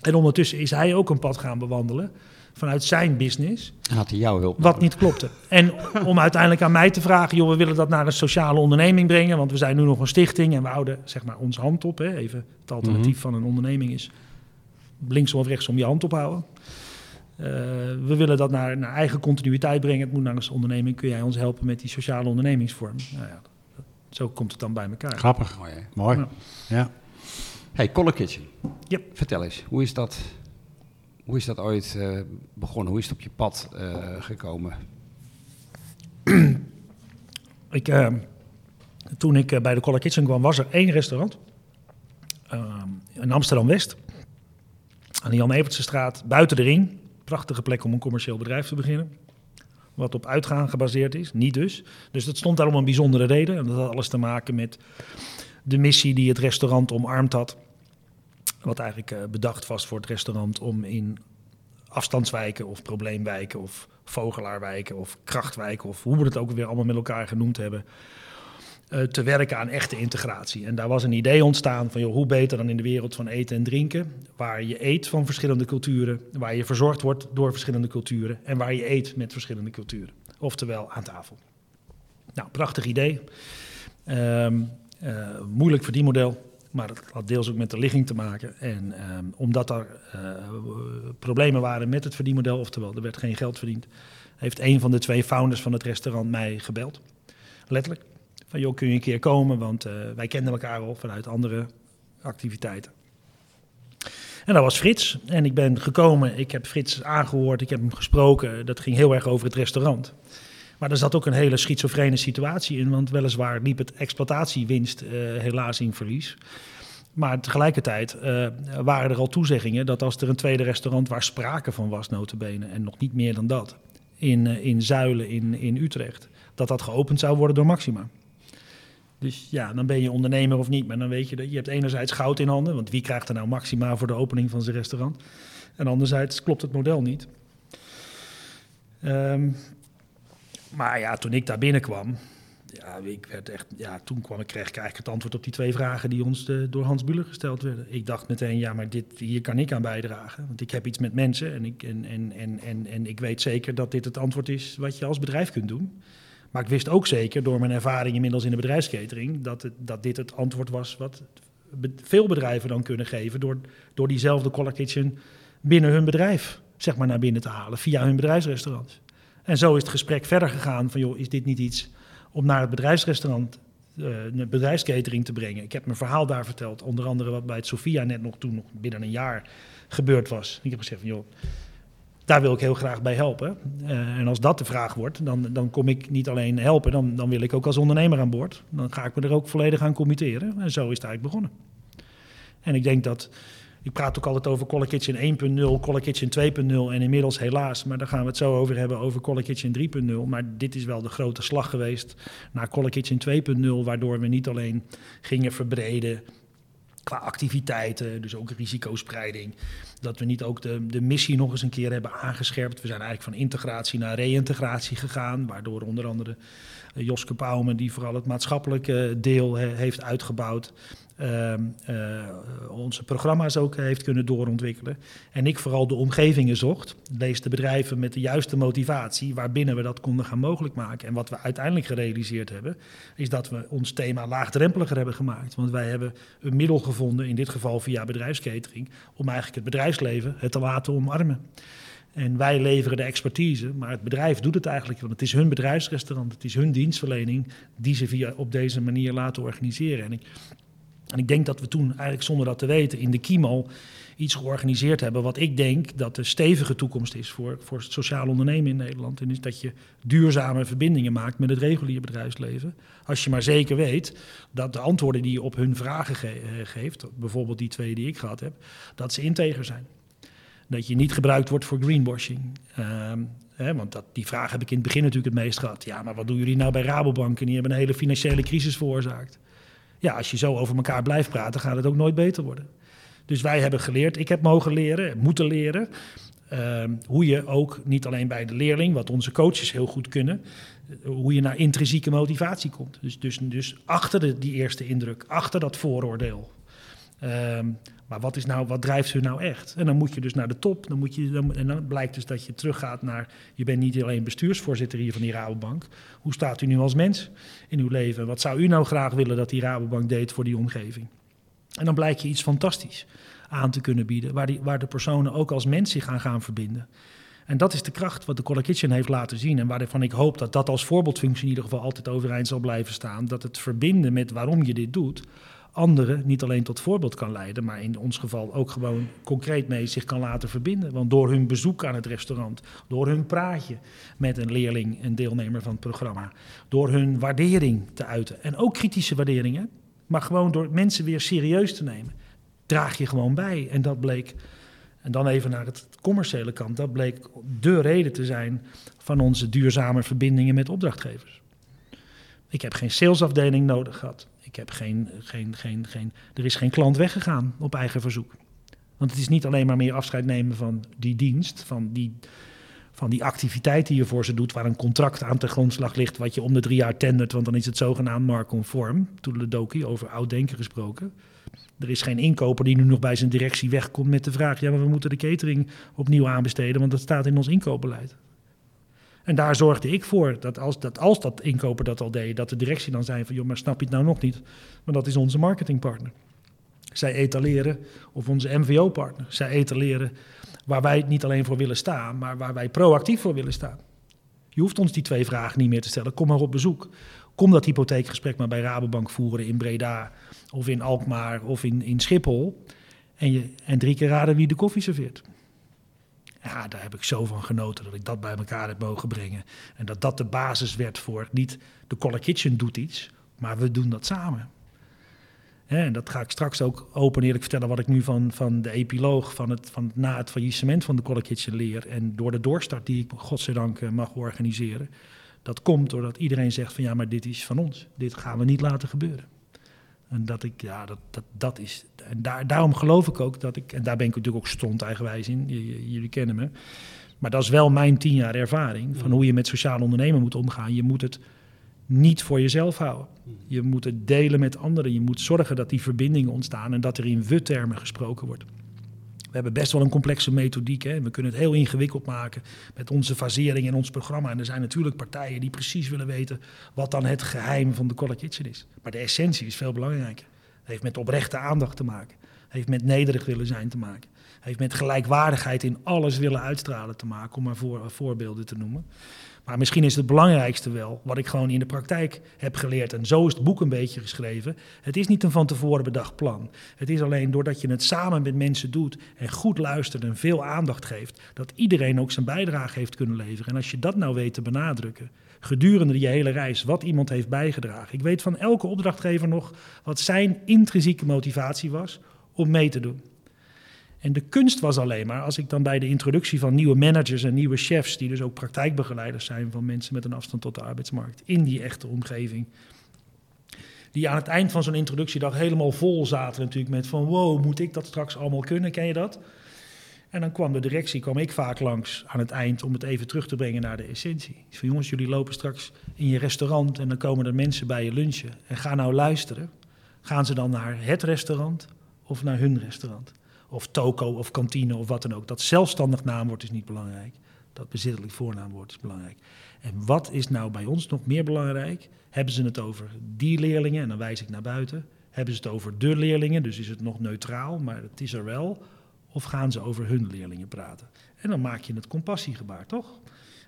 En ondertussen is hij ook een pad gaan bewandelen vanuit zijn business. En had hij jouw hulp Wat niet klopte. En om uiteindelijk aan mij te vragen, joh, we willen dat naar een sociale onderneming brengen, want we zijn nu nog een stichting en we houden zeg maar onze hand op. Hè. Even het alternatief Mhm. van een onderneming is linksom of rechtsom je hand ophouden. Eh, we willen dat naar, naar eigen continuïteit brengen. Het moet naar een onderneming. Kun jij ons helpen met die sociale ondernemingsvorm? Nou ja, dat- zo komt het dan bij elkaar. Grappig. Mooi, hè? Mooi. Ja. Ja. Hey, Color Kitchen. Yep. Vertel eens, hoe is dat, hoe is dat ooit eh, begonnen? Hoe is het op je pad eh, gekomen? Ik, eh, toen ik bij de Color Kitchen kwam, was er één restaurant. eh, in Amsterdam-West. Aan de Jan Evertse straat, buiten de ring. Prachtige plek om een commercieel bedrijf te beginnen. Wat op uitgaan gebaseerd is, niet dus. Dus dat stond daar om een bijzondere reden. En dat had alles te maken met de missie die het restaurant omarmd had. Wat eigenlijk eh, bedacht was voor het restaurant om in afstandswijken of probleemwijken of vogelaarwijken of krachtwijken of hoe we het ook weer allemaal met elkaar genoemd hebben. Eh, te werken aan echte integratie. En daar was een idee ontstaan van joh, hoe beter dan in de wereld van eten en drinken, waar je eet van verschillende culturen, waar je verzorgd wordt door verschillende culturen en waar je eet met verschillende culturen. Oftewel aan tafel. Nou, prachtig idee. Ehm, eh, moeilijk verdienmodel, maar dat had deels ook met de ligging te maken. En ehm, omdat er eh, problemen waren met het verdienmodel, oftewel er werd geen geld verdiend, heeft een van de twee founders van het restaurant mij gebeld. Letterlijk. Van joh, kun je een keer komen, want eh, wij kenden elkaar al vanuit andere activiteiten. En dat was Frits. En ik ben gekomen, ik heb Frits aangehoord, ik heb hem gesproken. Dat ging heel erg over het restaurant. Maar er zat ook een hele schizofrene situatie in, want weliswaar liep het exploitatiewinst eh, helaas in verlies. Maar tegelijkertijd eh, waren er al toezeggingen dat als er een tweede restaurant waar sprake van was, notabene, en nog niet meer dan dat, in, in Zuilen in, in Utrecht, dat dat geopend zou worden door Maxima. Dus ja, dan ben je ondernemer of niet, maar dan weet je dat je hebt enerzijds goud in handen, want wie krijgt er nou Maxima voor de opening van zijn restaurant? En anderzijds klopt het model niet. Ehm, maar ja, toen ik daar binnenkwam, ja, ik werd echt, ja, toen kwam ik, kreeg ik eigenlijk het antwoord op die twee vragen die ons de, door Hans Buller gesteld werden. Ik dacht meteen, ja, maar dit, hier kan ik aan bijdragen. Want ik heb iets met mensen en ik, en, en, en, en, en ik weet zeker dat dit het antwoord is wat je als bedrijf kunt doen. Maar ik wist ook zeker door mijn ervaring inmiddels in de bedrijfskatering dat, dat dit het antwoord was wat veel bedrijven dan kunnen geven door, door diezelfde Kitchen binnen hun bedrijf zeg maar, naar binnen te halen via hun bedrijfsrestaurant. En zo is het gesprek verder gegaan van joh, is dit niet iets om naar het bedrijfsrestaurant, uh, bedrijfskatering te brengen. Ik heb mijn verhaal daar verteld, onder andere wat bij het Sofia net nog toen nog binnen een jaar gebeurd was. Ik heb gezegd van joh, daar wil ik heel graag bij helpen. Uh, en als dat de vraag wordt, dan, dan kom ik niet alleen helpen, dan, dan wil ik ook als ondernemer aan boord. Dan ga ik me er ook volledig aan committeren. En zo is het eigenlijk begonnen. En ik denk dat, ik praat ook altijd over Color Kitchen 1.0, Color Kitchen 2.0 en inmiddels helaas, maar daar gaan we het zo over hebben, over Color Kitchen 3.0. Maar dit is wel de grote slag geweest naar Color Kitchen 2.0, waardoor we niet alleen gingen verbreden qua activiteiten, dus ook risicospreiding. Dat we niet ook de, de missie nog eens een keer hebben aangescherpt. We zijn eigenlijk van integratie naar reïntegratie gegaan, waardoor onder andere eh, Joske Pauwme, die vooral het maatschappelijke deel heeft uitgebouwd, onze programma's ook heeft kunnen doorontwikkelen. En ik vooral de omgevingen zocht. Lees de bedrijven met de juiste motivatie waarbinnen we dat konden gaan mogelijk maken. En wat we uiteindelijk gerealiseerd hebben, is dat we ons thema laagdrempeliger hebben gemaakt. Want wij hebben een middel gevonden, in dit geval via bedrijfskatering, om eigenlijk het bedrijfsleven het te laten omarmen. En wij leveren de expertise, maar het bedrijf doet het eigenlijk. Want het is hun bedrijfsrestaurant, het is hun dienstverlening die ze via op deze manier laten organiseren. En ik en ik denk dat we toen eigenlijk zonder dat te weten in de Kiemal iets georganiseerd hebben wat ik denk dat de stevige toekomst is voor, voor sociaal ondernemen in Nederland. En is dat je duurzame verbindingen maakt met het reguliere bedrijfsleven. Als je maar zeker weet dat de antwoorden die je op hun vragen eh, geeft, bijvoorbeeld die twee die ik gehad heb, dat ze integer zijn. Dat je niet gebruikt wordt voor greenwashing. Ehm, want dat, die vraag heb ik in het begin natuurlijk het meest gehad. Ja, maar wat doen jullie nou bij Rabobank? En die hebben een hele financiële crisis veroorzaakt. Ja, als je zo over elkaar blijft praten, gaat het ook nooit beter worden. Dus wij hebben geleerd, ik heb mogen leren, moeten leren. Uh, hoe je ook niet alleen bij de leerling, wat onze coaches heel goed kunnen, hoe je naar intrinsieke motivatie komt. Dus, dus, dus achter de, die eerste indruk, achter dat vooroordeel. Uh, maar wat, is nou, wat drijft u nou echt? En dan moet je dus naar de top. Dan moet je, dan, en dan blijkt dus dat je teruggaat naar... je bent niet alleen bestuursvoorzitter hier van die Rabobank. Hoe staat u nu als mens in uw leven? Wat zou u nou graag willen dat die Rabobank deed voor die omgeving? En dan blijkt je iets fantastisch aan te kunnen bieden... waar, die, waar de personen ook als mens zich aan gaan verbinden. En dat is de kracht wat de Color Kitchen heeft laten zien. En waarvan ik hoop dat dat als voorbeeldfunctie in ieder geval altijd overeind zal blijven staan. Dat het verbinden met waarom je dit doet anderen niet alleen tot voorbeeld kan leiden, maar in ons geval ook gewoon concreet mee zich kan laten verbinden. Want door hun bezoek aan het restaurant, door hun praatje met een leerling, een deelnemer van het programma, door hun waardering te uiten en ook kritische waarderingen, maar gewoon door mensen weer serieus te nemen, draag je gewoon bij. En dat bleek, en dan even naar het commerciële kant, dat bleek de reden te zijn van onze duurzame verbindingen met opdrachtgevers. Ik heb geen salesafdeling nodig gehad. Ik heb geen, geen, geen, geen, er is geen klant weggegaan op eigen verzoek. Want het is niet alleen maar meer afscheid nemen van die dienst, van die, van die activiteit die je voor ze doet, waar een contract aan de grondslag ligt, wat je om de drie jaar tendert, want dan is het zogenaamd marktconform. Doki over oud denken gesproken. Er is geen inkoper die nu nog bij zijn directie wegkomt met de vraag: ja, maar we moeten de catering opnieuw aanbesteden, want dat staat in ons inkoopbeleid. En daar zorgde ik voor dat als, dat als dat inkoper dat al deed, dat de directie dan zei van joh, maar snap je het nou nog niet? Maar dat is onze marketingpartner. Zij etaleren, of onze MVO-partner, zij etaleren waar wij niet alleen voor willen staan, maar waar wij proactief voor willen staan. Je hoeft ons die twee vragen niet meer te stellen. Kom maar op bezoek. Kom dat hypotheekgesprek maar bij Rabobank voeren in Breda of in Alkmaar of in, in Schiphol. En, je, en drie keer raden wie de koffie serveert. Ja, daar heb ik zo van genoten dat ik dat bij elkaar heb mogen brengen. En dat dat de basis werd voor niet de Color Kitchen doet iets, maar we doen dat samen. en dat ga ik straks ook open eerlijk vertellen wat ik nu van, van de epiloog, van het, van, na het faillissement van de Color Kitchen leer. En door de doorstart die ik godzijdank eh, mag organiseren. Dat komt doordat iedereen zegt van ja, maar dit is van ons. Dit gaan we niet laten gebeuren. En dat ik, ja, dat, dat, dat is. En daar, daarom geloof ik ook dat ik, en daar ben ik natuurlijk ook stond eigenwijs in, jullie kennen me. Maar dat is wel mijn tien jaar ervaring van hoe je met sociaal ondernemen moet omgaan. Je moet het niet voor jezelf houden. Je moet het delen met anderen. Je moet zorgen dat die verbindingen ontstaan en dat er in we-termen gesproken wordt. We hebben best wel een complexe methodiek. Hè? We kunnen het heel ingewikkeld maken met onze fasering en ons programma. En er zijn natuurlijk partijen die precies willen weten wat dan het geheim van de Color Kitchen is. Maar de essentie is veel belangrijker. Het heeft met oprechte aandacht te maken. Het heeft met nederig willen zijn te maken. Het heeft met gelijkwaardigheid in alles willen uitstralen te maken, om maar voor, voorbeelden te noemen. Maar misschien is het belangrijkste wel, wat ik gewoon in de praktijk heb geleerd, en zo is het boek een beetje geschreven. Het is niet een van tevoren bedacht plan. Het is alleen doordat je het samen met mensen doet en goed luistert en veel aandacht geeft, dat iedereen ook zijn bijdrage heeft kunnen leveren. En als je dat nou weet te benadrukken, gedurende je hele reis, wat iemand heeft bijgedragen. Ik weet van elke opdrachtgever nog wat zijn intrinsieke motivatie was om mee te doen. En de kunst was alleen maar, als ik dan bij de introductie van nieuwe managers en nieuwe chefs, die dus ook praktijkbegeleiders zijn van mensen met een afstand tot de arbeidsmarkt, in die echte omgeving, die aan het eind van zo'n introductiedag helemaal vol zaten natuurlijk met van wow, moet ik dat straks allemaal kunnen, ken je dat? En dan kwam de directie, kwam ik vaak langs aan het eind om het even terug te brengen naar de essentie. Van jongens, jullie lopen straks in je restaurant en dan komen er mensen bij je lunchen. En ga nou luisteren. Gaan ze dan naar het restaurant of naar hun restaurant? Of toko of kantine of wat dan ook. Dat zelfstandig naamwoord is niet belangrijk. Dat bezittelijk voornaamwoord is belangrijk. En wat is nou bij ons nog meer belangrijk? Hebben ze het over die leerlingen, en dan wijs ik naar buiten. Hebben ze het over de leerlingen, dus is het nog neutraal, maar het is er wel. Of gaan ze over hun leerlingen praten? En dan maak je het compassiegebaar, toch?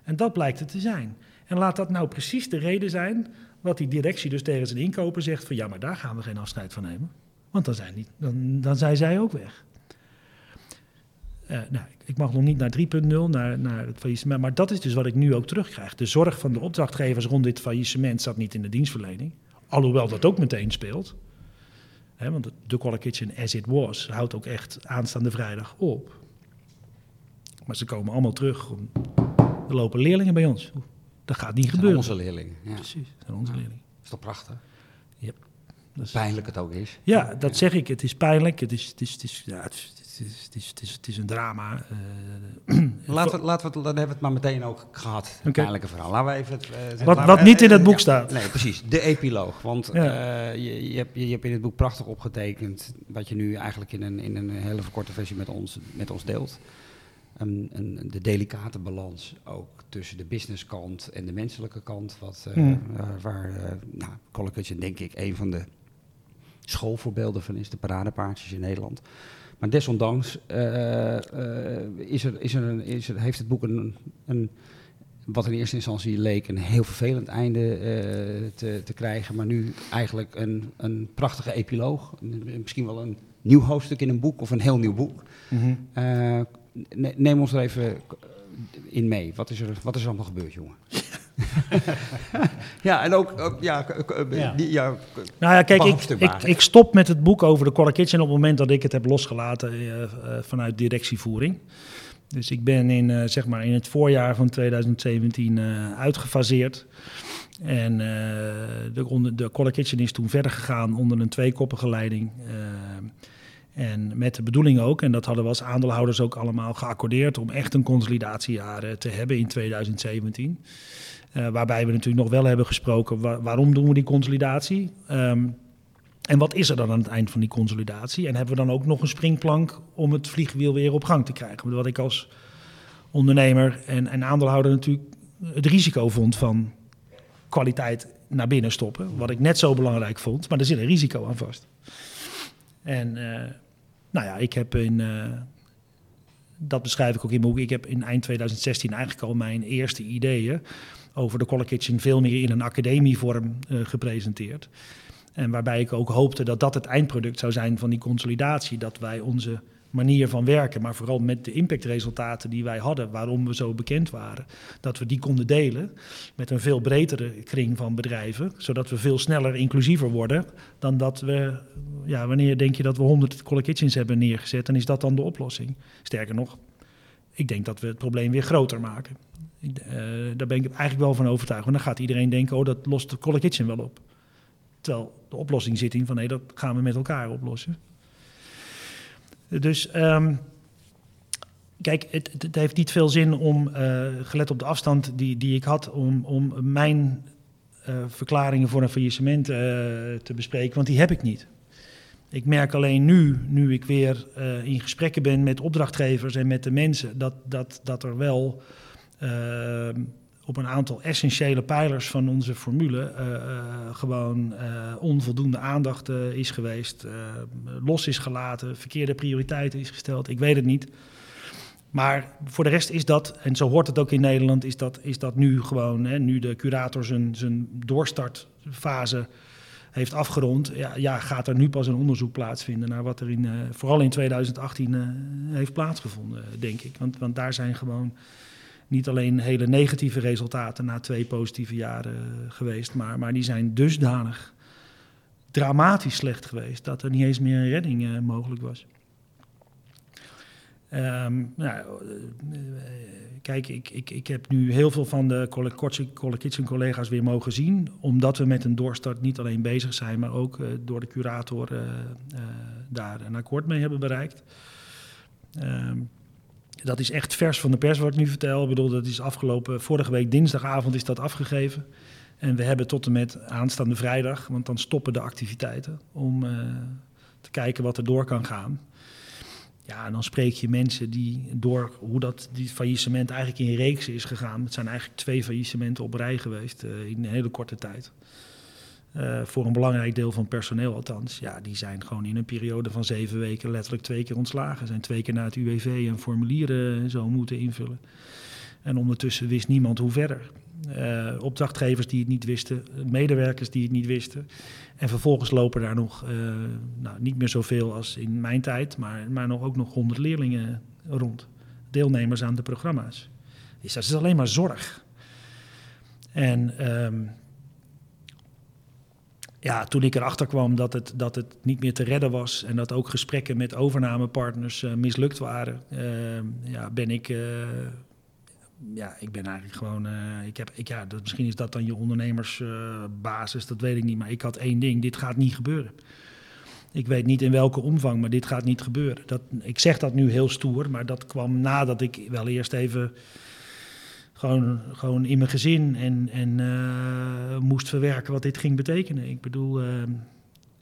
En dat blijkt het te zijn. En laat dat nou precies de reden zijn wat die directie dus tegen zijn inkoper zegt van ja, maar daar gaan we geen afscheid van nemen. Want dan zijn, dan, dan zijn zij ook weg. Uh, nou, ik mag nog niet naar 3.0, naar, naar het faillissement. Maar dat is dus wat ik nu ook terugkrijg. De zorg van de opdrachtgevers rond dit faillissement zat niet in de dienstverlening. Alhoewel dat ook meteen speelt. He, want de Color Kitchen as it was houdt ook echt aanstaande vrijdag op. Maar ze komen allemaal terug. Er lopen leerlingen bij ons. Dat gaat niet gebeuren. onze leerlingen. Ja. Precies, dat zijn onze leerlingen. Dat is toch prachtig? Yep. Dat is... Pijnlijk het ook is. Ja, dat zeg ik. Het is pijnlijk. Het is, het is, het is, ja, het is het is, het is, het is, het is een drama. Uh, laten, we, laten we het, dan hebben we het maar meteen ook gehad, het okay. verhaal. Laten we even het, uh, wat wat we, niet in het boek staat. Nee, precies. De epiloog. Want ja. uh, je, je, hebt, je, hebt in het boek prachtig opgetekend... wat je nu eigenlijk in een, in een hele verkorte versie met ons, met ons deelt. Een, een, de delicate balans ook tussen de businesskant en de menselijke kant. Wat, mm. waar nou, College denk ik een van de schoolvoorbeelden van is, de paradepaardjes in Nederland. Maar desondanks uh, is er, is er een, is er, heeft het boek een, een, wat in eerste instantie leek een heel vervelend einde uh, te, te, krijgen, maar nu eigenlijk een, een prachtige epiloog. Misschien wel een nieuw hoofdstuk in een boek of een heel nieuw boek. Mm -hmm. neem ons er even in mee. Wat is er, wat is er allemaal gebeurd, jongen? ja, en ook, ja, ja. Die, ja, Nou ja, kijk, ik, ik, ik, stop met het boek over de Color Kitchen op het moment dat ik het heb losgelaten uh, uh, vanuit directievoering. Dus ik ben in, uh, zeg maar in het voorjaar van 2017 uitgefaseerd. En de, de Color Kitchen is toen verder gegaan onder een tweekoppige leiding. En met de bedoeling ook, en dat hadden we als aandeelhouders ook allemaal geaccordeerd, om echt een consolidatiejaar te hebben in 2017. Uh, waarbij we natuurlijk nog wel hebben gesproken, waarom doen we die consolidatie? Um, en wat is er dan aan het eind van die consolidatie? En hebben we dan ook nog een springplank om het vliegwiel weer op gang te krijgen? Wat ik als ondernemer en, en aandeelhouder natuurlijk het risico vond van kwaliteit naar binnen stoppen. Wat ik net zo belangrijk vond, maar er zit een risico aan vast. En uh, nou ja, ik heb in, uh, dat beschrijf ik ook in mijn boek, ik heb in eind 2016 eigenlijk al mijn eerste ideeën over de Color Kitchen veel meer in een academievorm uh, gepresenteerd. En waarbij ik ook hoopte dat dat het eindproduct zou zijn van die consolidatie. Dat wij onze manier van werken, maar vooral met de impactresultaten die wij hadden, waarom we zo bekend waren, dat we die konden delen met een veel bredere kring van bedrijven, zodat we veel sneller inclusiever worden dan dat we, ja, wanneer denk je dat we 100 Color Kitchens hebben neergezet, dan is dat dan de oplossing. Sterker nog, ik denk dat we het probleem weer groter maken. Uh, daar ben ik eigenlijk wel van overtuigd. Want dan gaat iedereen denken, oh, dat lost de Kitchen wel op. Terwijl de oplossing zit in van, nee, dat gaan we met elkaar oplossen. Dus um, kijk, het, heeft niet veel zin om, uh, gelet op de afstand die, die ik had, om, om mijn uh, verklaringen voor een faillissement te bespreken, want die heb ik niet. Ik merk alleen nu, nu ik weer in gesprekken ben met opdrachtgevers en met de mensen, dat, dat, dat er wel op een aantal essentiële pijlers van onze formule uh, gewoon onvoldoende aandacht is geweest, los is gelaten, verkeerde prioriteiten is gesteld. Ik weet het niet. Maar voor de rest is dat, en zo hoort het ook in Nederland, is dat, is dat nu gewoon, hè, nu de curator zijn, zijn doorstartfase heeft afgerond, ja, ja, gaat er nu pas een onderzoek plaatsvinden naar wat er in, uh, vooral in 2018 uh, eh, heeft plaatsgevonden, denk ik. Want, want daar zijn gewoon niet alleen hele negatieve resultaten na twee positieve jaren geweest, maar, maar die zijn dusdanig dramatisch slecht geweest dat er niet eens meer een redding uh, mogelijk was. Um, nou, kijk, ik, ik, ik heb nu heel veel van de Kitchen collega's weer mogen zien. Omdat we met een doorstart niet alleen bezig zijn, maar ook door de curator daar een akkoord mee hebben bereikt. Um, dat is echt vers van de pers wat ik nu vertel. Ik bedoel, dat is afgelopen, vorige week dinsdagavond is dat afgegeven. En we hebben tot en met aanstaande vrijdag, want dan stoppen de activiteiten om te kijken wat er door kan gaan. Ja, en dan spreek je mensen die door hoe dat die faillissement eigenlijk in reeks is gegaan. Het zijn eigenlijk twee faillissementen op rij geweest uh, in een hele korte tijd. Uh, voor een belangrijk deel van personeel althans. Ja, die zijn gewoon in een periode van zeven weken letterlijk twee keer ontslagen. Zijn twee keer naar het UWV en formulieren zo moeten invullen. En ondertussen wist niemand hoe verder. Uh, opdrachtgevers die het niet wisten, medewerkers die het niet wisten. En vervolgens lopen daar nog, nou, niet meer zoveel als in mijn tijd, maar, maar nog, ook nog honderd leerlingen rond. Deelnemers aan de programma's. Dus dat is alleen maar zorg. En um, ja, toen ik erachter kwam dat het, dat het niet meer te redden was en dat ook gesprekken met overnamepartners uh, mislukt waren, uh, ja, ben ik ja, ik ben eigenlijk gewoon. Ik heb, ik, ja, misschien is dat dan je ondernemersbasis, dat weet ik niet. Maar ik had één ding: dit gaat niet gebeuren. Ik weet niet in welke omvang, maar dit gaat niet gebeuren. Dat, ik zeg dat nu heel stoer, maar dat kwam nadat ik wel eerst even gewoon, gewoon in mijn gezin en, en uh, moest verwerken wat dit ging betekenen. Ik bedoel,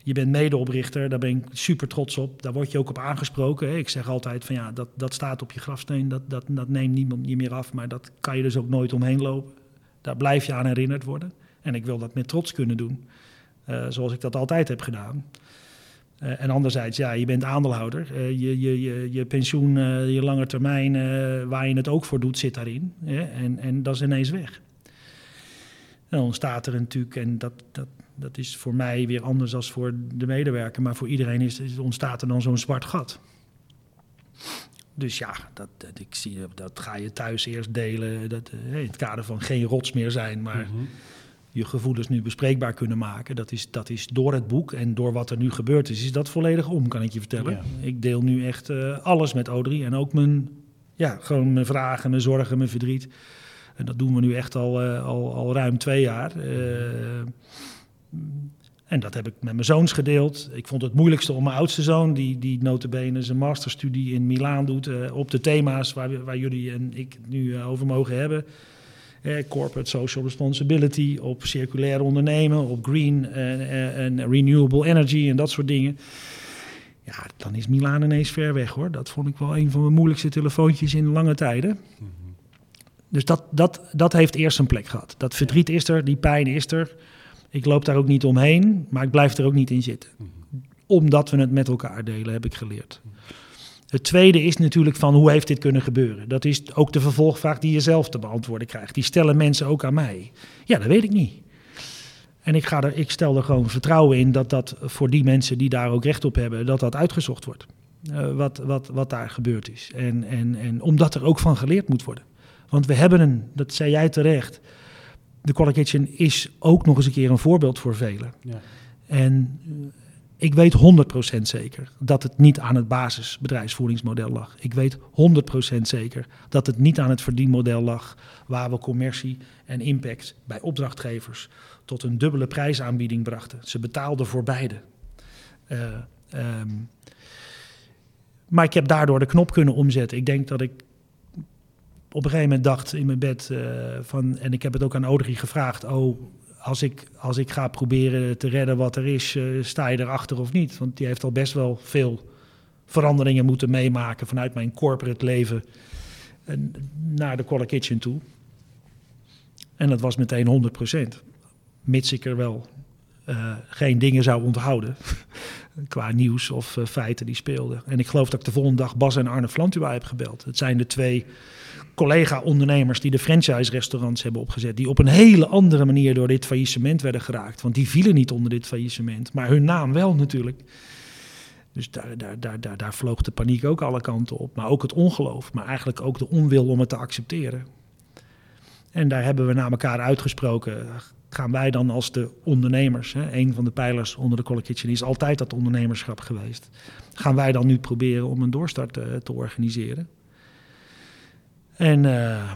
je bent medeoprichter, daar ben ik super trots op. Daar word je ook op aangesproken. Hè. Ik zeg altijd van ja, dat, dat staat op je grafsteen, dat, dat, dat neemt niemand je meer af. Maar dat kan je dus ook nooit omheen lopen. Daar blijf je aan herinnerd worden. En ik wil dat met trots kunnen doen, uh, zoals ik dat altijd heb gedaan. Uh, en anderzijds, ja, je bent aandeelhouder. Uh, je, je, je, je pensioen, je lange termijn, waar je het ook voor doet, zit daarin. En, en dat is ineens weg. dan ontstaat er natuurlijk, en dat, dat, dat is voor mij weer anders dan voor de medewerker. Maar voor iedereen is, is ontstaat er dan zo'n zwart gat. Dus ja, dat, dat, ik zie, dat ga je thuis eerst delen. Dat, in het kader van geen rots meer zijn, maar -hmm. Je gevoelens nu bespreekbaar kunnen maken. Dat is, dat is door het boek en door wat er nu gebeurd is, is dat volledig om, kan ik je vertellen. Ja. Ik deel nu echt uh, alles met Audrey en ook mijn, ja, gewoon mijn vragen, mijn zorgen, mijn verdriet. En dat doen we nu echt al, uh, al, al ruim twee jaar. En dat heb ik met mijn zoons gedeeld. Ik vond het moeilijkste om mijn oudste zoon, die, die notabene zijn masterstudie in Milaan doet, op de thema's waar, waar jullie en ik het nu over mogen hebben. Eh, corporate social responsibility, op circulair ondernemen, op green en renewable energy en dat soort dingen. Ja, dan is Milaan ineens ver weg hoor. Dat vond ik wel een van mijn moeilijkste telefoontjes in lange tijden. -hmm. Dus dat, dat, dat heeft eerst een plek gehad. Dat verdriet is er, die pijn is er. Ik loop daar ook niet omheen, maar ik blijf er ook niet in zitten. Omdat we het met elkaar delen, heb ik geleerd. Het tweede is natuurlijk van hoe heeft dit kunnen gebeuren? Dat is ook de vervolgvraag die je zelf te beantwoorden krijgt. Die stellen mensen ook aan mij. Ja, dat weet ik niet. En ik, ga er, ik stel er gewoon vertrouwen in dat dat voor die mensen die daar ook recht op hebben, dat dat uitgezocht wordt. Uh, wat, wat, wat daar gebeurd is. En, en, en omdat er ook van geleerd moet worden. Want we hebben een, dat zei jij terecht, de Color Kitchen is ook nog eens een keer een voorbeeld voor velen. Ja. En ik weet 100% zeker dat het niet aan het basisbedrijfsvoeringsmodel lag. Ik weet 100% zeker dat het niet aan het verdienmodel lag, waar we commercie en impact bij opdrachtgevers tot een dubbele prijsaanbieding brachten. Ze betaalden voor beide. Uh, um, maar ik heb daardoor de knop kunnen omzetten. Ik denk dat ik op een gegeven moment dacht in mijn bed uh, van, en ik heb het ook aan Audrey gevraagd, oh, als ik, als ik ga proberen te redden wat er is, eh, sta je erachter of niet? Want die heeft al best wel veel veranderingen moeten meemaken vanuit mijn corporate leven en naar de Collar Kitchen toe. En dat was meteen 100%. Mits ik er wel eh, geen dingen zou onthouden qua nieuws of eh, feiten die speelden. En ik geloof dat ik de volgende dag Bas en Arne Flantua heb gebeld. Het zijn de twee collega-ondernemers die de franchise-restaurants hebben opgezet, die op een hele andere manier door dit faillissement werden geraakt. Want die vielen niet onder dit faillissement, maar hun naam wel natuurlijk. Dus daar, daar, daar, daar, daar vloog de paniek ook alle kanten op. Maar ook het ongeloof, maar eigenlijk ook de onwil om het te accepteren. En daar hebben we naar elkaar uitgesproken. Gaan wij dan als de ondernemers, hè, een van de pijlers onder de Collar Kitchen is altijd dat ondernemerschap geweest. Gaan wij dan nu proberen om een doorstart uh, te organiseren? En uh,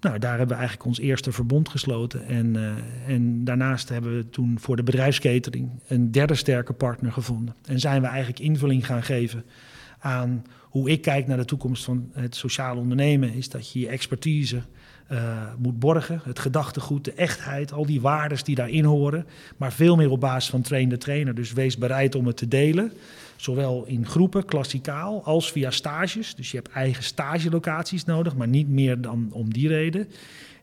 nou, daar hebben we eigenlijk ons eerste verbond gesloten. En, uh, en daarnaast hebben we toen voor de bedrijfskatering een derde sterke partner gevonden. En zijn we eigenlijk invulling gaan geven aan hoe ik kijk naar de toekomst van het sociale ondernemen. Is dat je je expertise uh, moet borgen. Het gedachtegoed, de echtheid, al die waarden die daarin horen. Maar veel meer op basis van train de trainer. Dus wees bereid om het te delen. Zowel in groepen, klassikaal, als via stages. Dus je hebt eigen stagelocaties nodig, maar niet meer dan om die reden.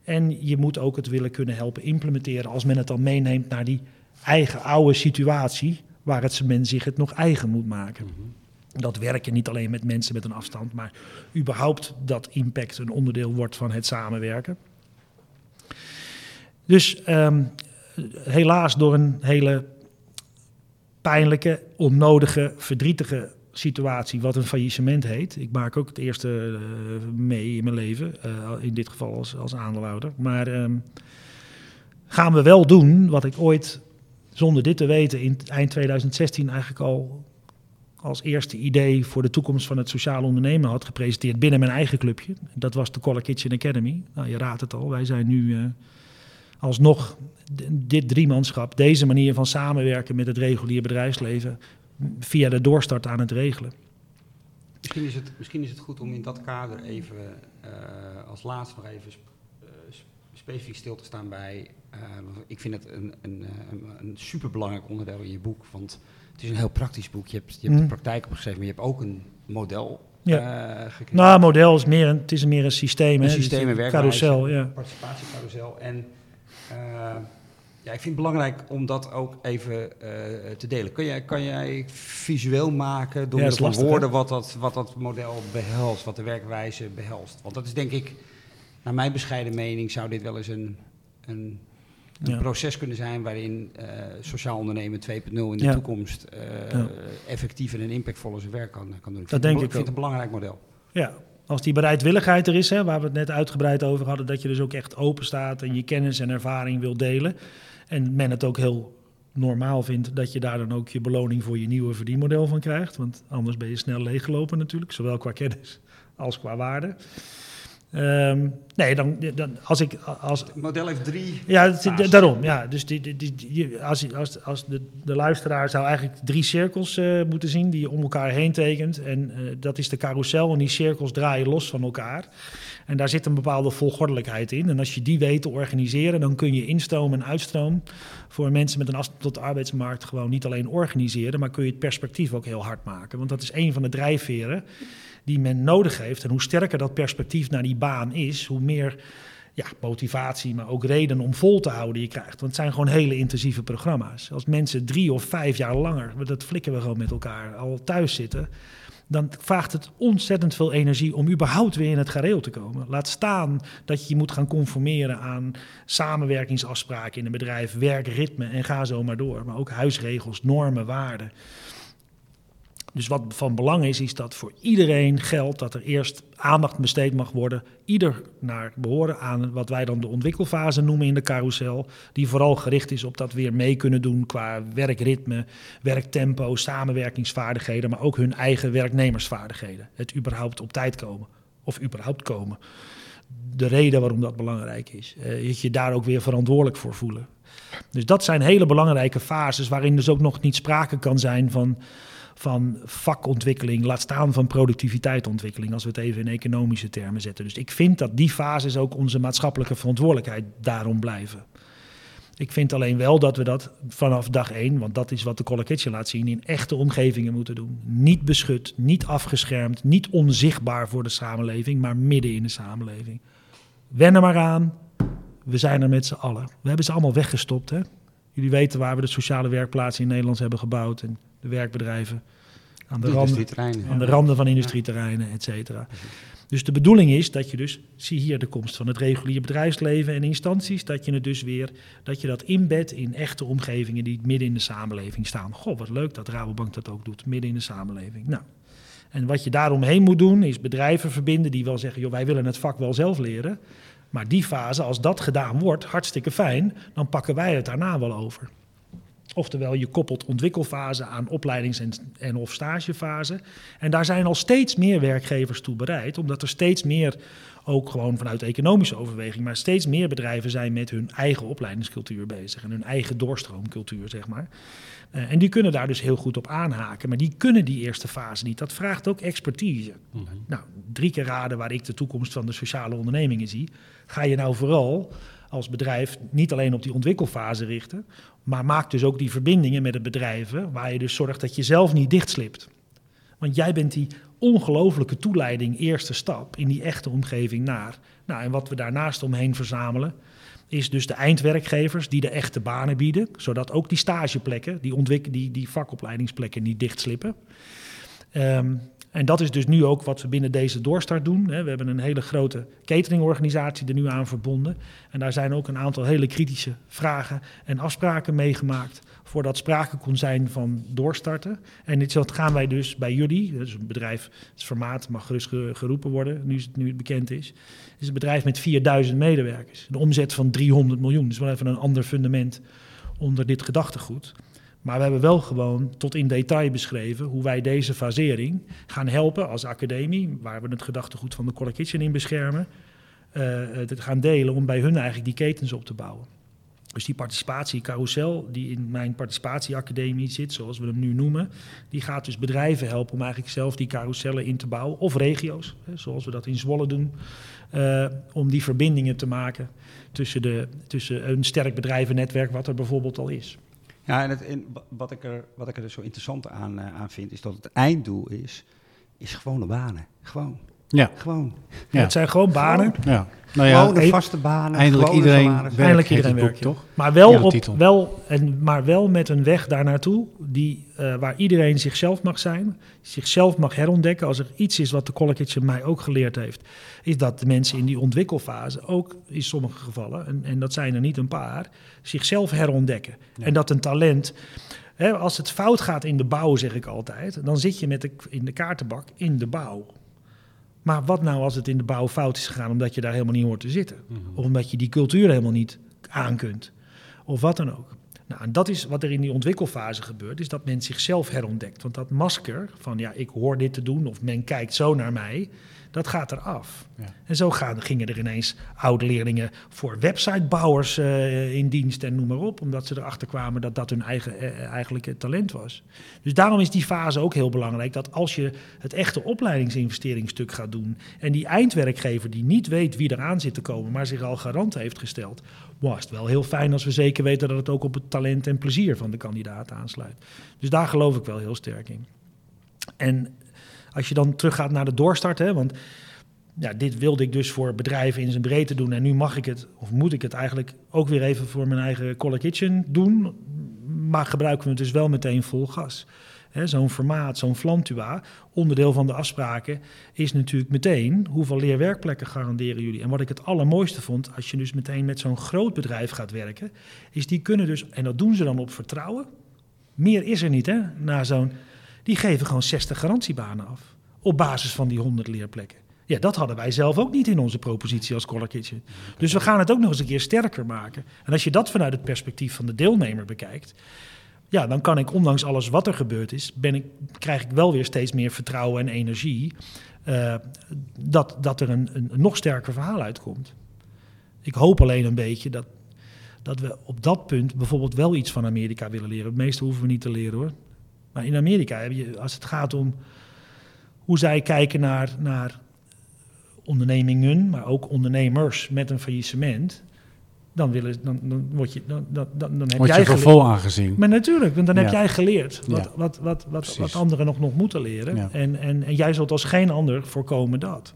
En je moet ook het willen kunnen helpen implementeren als men het dan meeneemt naar die eigen oude situatie, waar het men zich het nog eigen moet maken. Mm -hmm. Dat werken niet alleen met mensen met een afstand, maar überhaupt dat impact een onderdeel wordt van het samenwerken. Dus um, helaas door een hele pijnlijke, onnodige, verdrietige situatie, wat een faillissement heet. Ik maak ook het eerste uh, mee in mijn leven, uh, in dit geval als, als aandeelhouder. Maar um, gaan we wel doen wat ik ooit, zonder dit te weten, in eind 2016 eigenlijk al als eerste idee voor de toekomst van het sociale ondernemen had gepresenteerd binnen mijn eigen clubje. Dat was de Collar Kitchen Academy. Nou, je raadt het al, wij zijn nu uh, alsnog dit driemanschap, deze manier van samenwerken met het regulier bedrijfsleven, via de doorstart aan het regelen. Misschien is het, misschien is het goed om in dat kader even uh, als laatste nog even uh, specifiek stil te staan bij. Uh, ik vind het een, een, een, een superbelangrijk onderdeel in je boek. Want het is een heel praktisch boek. Je hebt, je hebt mm. de praktijk opgeschreven, maar je hebt ook een model ja. Uh. Nou, model is meer een, het is meer een systeem. Een systeem, een carousel, ja. participatiecarousel. En ja, ik vind het belangrijk om dat ook even uh, te delen. Kun jij, kan jij visueel maken door ja, van woorden wat dat, wat dat model behelst, wat de werkwijze behelst? Want dat is denk ik, naar mijn bescheiden mening, zou dit wel eens een, een een ja. proces kunnen zijn waarin uh, sociaal ondernemen 2.0 in de ja. toekomst uh, ja. effectief en impactvolle zijn werk kan, kan doen. Ik dat denk ik vind ook. het een belangrijk model. Ja, als die bereidwilligheid er is, hè, waar we het net uitgebreid over hadden, dat je dus ook echt open staat en je kennis en ervaring wil delen. En men het ook heel normaal vindt dat je daar dan ook je beloning voor je nieuwe verdienmodel van krijgt. Want anders ben je snel leeggelopen natuurlijk, zowel qua kennis als qua waarde. Um, nee, dan, dan als ik. Als, het model heeft drie. Ja, het, daarom. Ja, dus die, die, die, als, als, als de, de luisteraar zou eigenlijk drie cirkels uh, moeten zien die je om elkaar heen tekent. En uh, dat is de carousel. En die cirkels draaien los van elkaar. En daar zit een bepaalde volgordelijkheid in. En als je die weet te organiseren, dan kun je instroom en uitstroom voor mensen met een afstand tot de arbeidsmarkt gewoon niet alleen organiseren, maar kun je het perspectief ook heel hard maken. Want dat is een van de drijfveren die men nodig heeft. En hoe sterker dat perspectief naar die baan is, hoe meer ja, motivatie, maar ook reden om vol te houden je krijgt. Want het zijn gewoon hele intensieve programma's. Als mensen drie of vijf jaar langer, dat flikken we gewoon met elkaar, al thuis zitten, dan vraagt het ontzettend veel energie om überhaupt weer in het gareel te komen. Laat staan dat je je moet gaan conformeren aan samenwerkingsafspraken in een bedrijf, werkritme en ga zo maar door. Maar ook huisregels, normen, waarden. Dus wat van belang is, is dat voor iedereen geldt dat er eerst aandacht besteed mag worden. Ieder naar behoren aan wat wij dan de ontwikkelfase noemen in de carousel. Die vooral gericht is op dat weer mee kunnen doen qua werkritme, werktempo, samenwerkingsvaardigheden. Maar ook hun eigen werknemersvaardigheden. Het überhaupt op tijd komen of überhaupt komen. De reden waarom dat belangrijk is. Dat je daar ook weer verantwoordelijk voor voelen. Dus dat zijn hele belangrijke fases waarin dus ook nog niet sprake kan zijn van van vakontwikkeling, laat staan van productiviteitsontwikkeling, als we het even in economische termen zetten. Dus ik vind dat die fases ook onze maatschappelijke verantwoordelijkheid daarom blijven. Ik vind alleen wel dat we dat vanaf dag één, want dat is wat de Kitchen laat zien, in echte omgevingen moeten doen. Niet beschut, niet afgeschermd, niet onzichtbaar voor de samenleving, maar midden in de samenleving. Wen er maar aan, we zijn er met z'n allen. We hebben ze allemaal weggestopt. Hè? Jullie weten waar we de sociale werkplaatsen in Nederland hebben gebouwd en de werkbedrijven. Aan de, De randen, aan de randen van industrieterreinen, et cetera. Dus de bedoeling is dat je dus, zie hier de komst van het reguliere bedrijfsleven en instanties, dat je het dus weer, dat je dat inbedt in echte omgevingen die midden in de samenleving staan. Goh, wat leuk dat Rabobank dat ook doet, midden in de samenleving. Nou, en wat je daaromheen moet doen, is bedrijven verbinden die wel zeggen, joh, wij willen het vak wel zelf leren. Maar die fase, als dat gedaan wordt, hartstikke fijn, dan pakken wij het daarna wel over. Oftewel, je koppelt ontwikkelfase aan opleidings- en, en of stagefase. En daar zijn al steeds meer werkgevers toe bereid, omdat er steeds meer, ook gewoon vanuit economische overweging, maar steeds meer bedrijven zijn met hun eigen opleidingscultuur bezig en hun eigen doorstroomcultuur, zeg maar. Eh, en die kunnen daar dus heel goed op aanhaken, maar die kunnen die eerste fase niet. Dat vraagt ook expertise. Nou, drie keer raden waar ik de toekomst van de sociale ondernemingen zie. Ga je nou vooral als bedrijf niet alleen op die ontwikkelfase richten, maar maak dus ook die verbindingen met het bedrijven, waar je dus zorgt dat je zelf niet dichtslipt. Want jij bent die ongelofelijke toeleiding, eerste stap in die echte omgeving naar. Nou, en wat we daarnaast omheen verzamelen, is dus de eindwerkgevers die de echte banen bieden, zodat ook die stageplekken, die, die, die vakopleidingsplekken niet dichtslippen. Ehm, en dat is dus nu ook wat we binnen deze doorstart doen. We hebben een hele grote cateringorganisatie er nu aan verbonden. En daar zijn ook een aantal hele kritische vragen en afspraken meegemaakt. Voordat sprake kon zijn van doorstarten. En dit dat gaan wij dus bij jullie, dus een bedrijf, het formaat mag gerust ge- geroepen worden, nu, is het, nu het bekend is. Het is een bedrijf met 4000 medewerkers. Een omzet van 300 miljoen. Dus wel even een ander fundament onder dit gedachtegoed. Maar we hebben wel gewoon tot in detail beschreven hoe wij deze fasering gaan helpen als academie, waar we het gedachtegoed van de Color Kitchen in beschermen, eh, te gaan delen om bij hun eigenlijk die ketens op te bouwen. Dus die participatiecarousel die in mijn participatieacademie zit, zoals we hem nu noemen, die gaat dus bedrijven helpen om eigenlijk zelf die carousellen in te bouwen. Of regio's, zoals we dat in Zwolle doen, eh, om die verbindingen te maken tussen, de, tussen een sterk bedrijvennetwerk wat er bijvoorbeeld al is. Ja, en, het, wat, ik er, wat ik er zo interessant aan, eh, aan vind, is dat het einddoel is, is gewone banen. Gewoon, Ja, gewoon. Ja. Het zijn gewoon banen. ja. Nou ja, gewoon de e- vaste banen. eindelijk iedereen werkt, Eindelijk iedereen werkt, toch? Maar wel, Ja, op, wel, en, maar wel met een weg daar naartoe die, eh, waar iedereen zichzelf mag zijn, zichzelf mag herontdekken. Als er iets is wat de College mij ook geleerd heeft, is dat de mensen in die ontwikkelfase ook in sommige gevallen, en, en dat zijn er niet een paar, zichzelf herontdekken. En dat een talent, hè, als het fout gaat in de bouw, zeg ik altijd, dan zit je met de, in de kaartenbak in de bouw. Maar wat nou als het in de bouw fout is gegaan omdat je daar helemaal niet hoort te zitten? Of omdat je die cultuur helemaal niet aan kunt? Of wat dan ook. Nou, en dat is wat er in die ontwikkelfase gebeurt, is dat men zichzelf herontdekt. Want dat masker van ja, ik hoor dit te doen of men kijkt zo naar mij, dat gaat eraf. Ja. En zo gaan, gingen er ineens oude leerlingen voor websitebouwers eh, in dienst en noem maar op, omdat ze erachter kwamen dat dat hun eigen eh, eigenlijke talent was. Dus daarom is die fase ook heel belangrijk, dat als je het echte opleidingsinvesteringsstuk gaat doen en die eindwerkgever die niet weet wie eraan zit te komen, maar zich al garant heeft gesteld, was het wel heel fijn als we zeker weten dat het ook op het talent en plezier van de kandidaat aansluit. Dus daar geloof ik wel heel sterk in. En als je dan teruggaat naar de doorstart, hè, want ja, dit wilde ik dus voor bedrijven in zijn breedte doen. En nu mag ik het, of moet ik het eigenlijk ook weer even voor mijn eigen Color Kitchen doen. Maar gebruiken we het dus wel meteen vol gas. Zo'n formaat, zo'n Flantua, onderdeel van de afspraken is natuurlijk meteen hoeveel leerwerkplekken garanderen jullie. En wat ik het allermooiste vond, als je dus meteen met zo'n groot bedrijf gaat werken, is die kunnen dus, en dat doen ze dan op vertrouwen. Meer is er niet, hè? Na zo'n, die geven gewoon 60 garantiebanen af. Op basis van die 100 leerplekken. Ja, dat hadden wij zelf ook niet in onze propositie als Color Kitchen. Dus we gaan het ook nog eens een keer sterker maken. En als je dat vanuit het perspectief van de deelnemer bekijkt, ja, dan kan ik, ondanks alles wat er gebeurd is, ben ik, krijg ik wel weer steeds meer vertrouwen en energie eh, dat, dat er een, een, een nog sterker verhaal uitkomt. Ik hoop alleen een beetje dat, dat we op dat punt bijvoorbeeld wel iets van Amerika willen leren. Het meeste hoeven we niet te leren hoor. Maar in Amerika, heb je, als het gaat om hoe zij kijken naar, naar ondernemingen, maar ook ondernemers met een faillissement. dan, willen, dan, dan, word je, dan, dan, dan, heb Word jij je voor geleerd. vol aangezien. Maar natuurlijk, want dan heb jij geleerd wat, Ja. wat, wat, wat, anderen nog, nog moeten leren. Ja. En, en, en jij zult als geen ander voorkomen dat.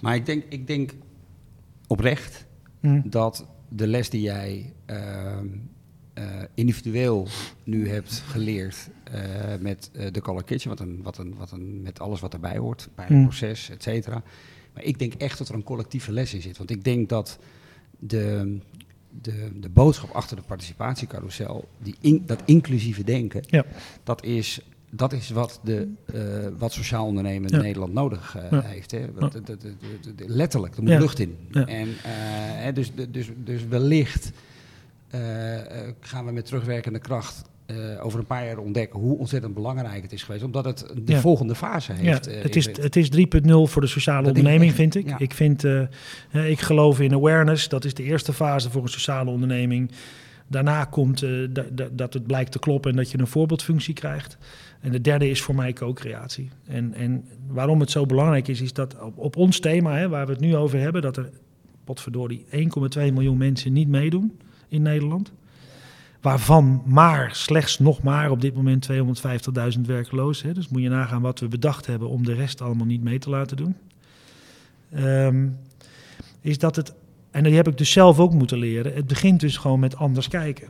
Maar ik denk, ik denk oprecht Hm. dat de les die jij ehm, eh, individueel nu hebt geleerd eh, met eh, de Color Kitchen, wat een, wat een, wat een, met alles wat erbij hoort, bij het Mm. proces, et cetera. Maar ik denk echt dat er een collectieve les in zit. Want ik denk dat de, de, de boodschap achter de participatiecarousel, die in, dat inclusieve denken, Ja. dat is dat is wat, de, eh, wat sociaal ondernemen in Ja. Nederland nodig eh, Ja. heeft. Hè. Letterlijk, er moet lucht in. En, eh, dus, dus, dus wellicht eh, eh, gaan we met terugwerkende kracht eh, over een paar jaar ontdekken hoe ontzettend belangrijk het is geweest. Omdat het de Ja. volgende fase heeft. Ja, eh, het, is, het is 3.0 voor de sociale Dat denk ik onderneming, vind ik. ja. Ik, vind, eh, eh, ik geloof in awareness. Dat is de eerste fase voor een sociale onderneming. Daarna komt eh, da- da- dat het blijkt te kloppen en dat je een voorbeeldfunctie krijgt. En de derde is voor mij co-creatie. En, en waarom het zo belangrijk is, is dat op, op ons thema, hè, waar we het nu over hebben, dat er, potverdorie, 1,2 miljoen mensen niet meedoen in Nederland. Waarvan maar, slechts nog maar op dit moment 250.000 werklozen. Hè. Dus moet je nagaan wat we bedacht hebben om de rest allemaal niet mee te laten doen. Ehm, is dat het, en die heb ik dus zelf ook moeten leren, het begint dus gewoon met anders kijken.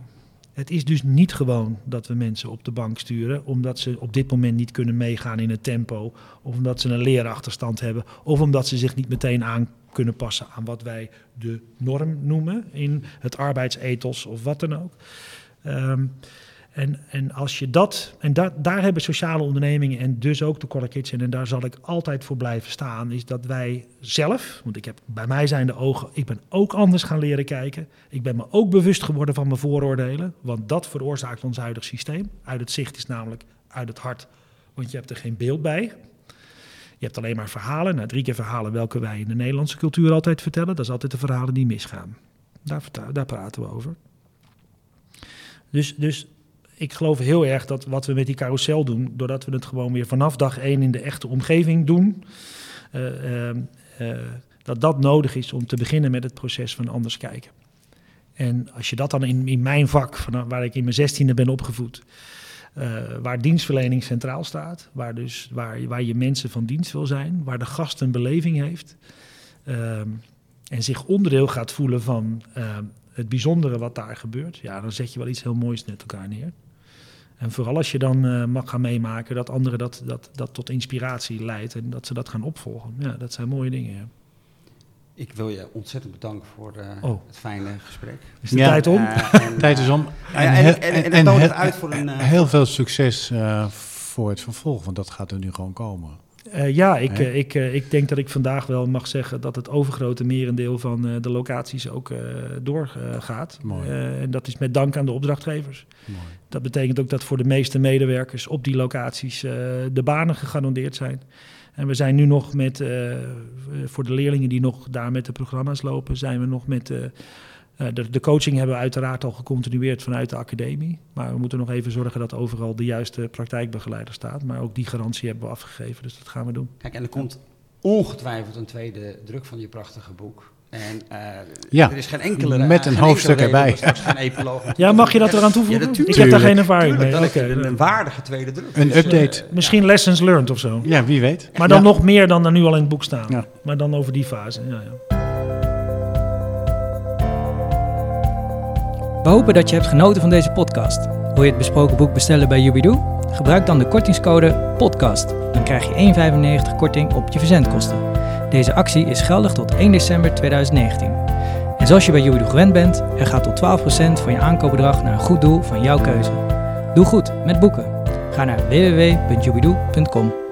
Het is dus niet gewoon dat we mensen op de bank sturen omdat ze op dit moment niet kunnen meegaan in het tempo, of omdat ze een leerachterstand hebben, of omdat ze zich niet meteen aan kunnen passen aan wat wij de norm noemen in het arbeidsethos of wat dan ook. Ehm, en, en als je dat, en da, daar hebben sociale ondernemingen en dus ook de Color Kitchen, en daar zal ik altijd voor blijven staan, is dat wij zelf, want ik heb bij mij zijn de ogen, ik ben ook anders gaan leren kijken. Ik ben me ook bewust geworden van mijn vooroordelen, want dat veroorzaakt ons huidig systeem. Uit het zicht is namelijk uit het hart, want je hebt er geen beeld bij. Je hebt alleen maar verhalen, nou, drie keer verhalen welke wij in de Nederlandse cultuur altijd vertellen. Dat is altijd de verhalen die misgaan. Daar, daar praten we over. Dus, dus ik geloof heel erg dat wat we met die carousel doen, doordat we het gewoon weer vanaf dag één in de echte omgeving doen, eh, eh, eh, dat dat nodig is om te beginnen met het proces van anders kijken. En als je dat dan in, in mijn vak, waar ik in mijn zestiende ben opgevoed, waar dienstverlening centraal staat, waar, dus, waar, waar je mensen van dienst wil zijn, waar de gast een beleving heeft ehm, en zich onderdeel gaat voelen van ehm, het bijzondere wat daar gebeurt, ja, dan zet je wel iets heel moois met elkaar neer. En vooral als je dan eh, mag gaan meemaken dat anderen dat, dat, dat tot inspiratie leidt en dat ze dat gaan opvolgen. Ja, dat zijn mooie dingen. Ja. Ik wil je ontzettend bedanken voor eh, Oh. het fijne gesprek. Is de Ja. tijd om? Eh, en, Tijd is om. ja, en- en- en het uit voor een, eh, heel veel succes eh, voor het vervolg, want dat gaat er nu gewoon komen. Eh, ja, ik, eh, ik, eh, ik denk dat ik vandaag wel mag zeggen dat het overgrote merendeel van de locaties ook doorgaat. En dat is met dank aan de opdrachtgevers. Mooi. Dat betekent ook dat voor de meeste medewerkers op die locaties de banen gegarandeerd zijn. En we zijn nu nog met, voor de leerlingen die nog daar met de programma's lopen, zijn we nog met. Eh, de, de coaching hebben we uiteraard al gecontinueerd vanuit de academie. Maar we moeten nog even zorgen dat overal de juiste praktijkbegeleider staat. Maar ook die garantie hebben we afgegeven, dus dat gaan we doen. Kijk, en er komt ongetwijfeld een tweede druk van je prachtige boek. En eh, Ja, er is geen enkele met een hoofdstuk erbij. Ja, mag je dat eraan toevoegen? Ja, ik heb daar geen Tuurlijk. ervaring mee. Tuurlijk, dan Oké, heb je een, waardige tweede druk. Een Dus, update. eh, Misschien lessons learned of zo. Ja, wie weet. Maar dan Ja. nog meer dan er nu al in het boek staan. Ja. Maar dan over die fase. Ja, ja. We hopen dat je hebt genoten van deze podcast. Wil je het besproken boek bestellen bij Jubidoo? Gebruik dan de kortingscode PODCAST. Dan krijg je 1,95 korting op je verzendkosten. Deze actie is geldig tot 1 december 2019. En zoals je bij Jubidoo gewend bent, er gaat tot 12% van je aankoopbedrag naar een goed doel van jouw keuze. Doe goed met boeken. Ga naar www.jubidoo.com.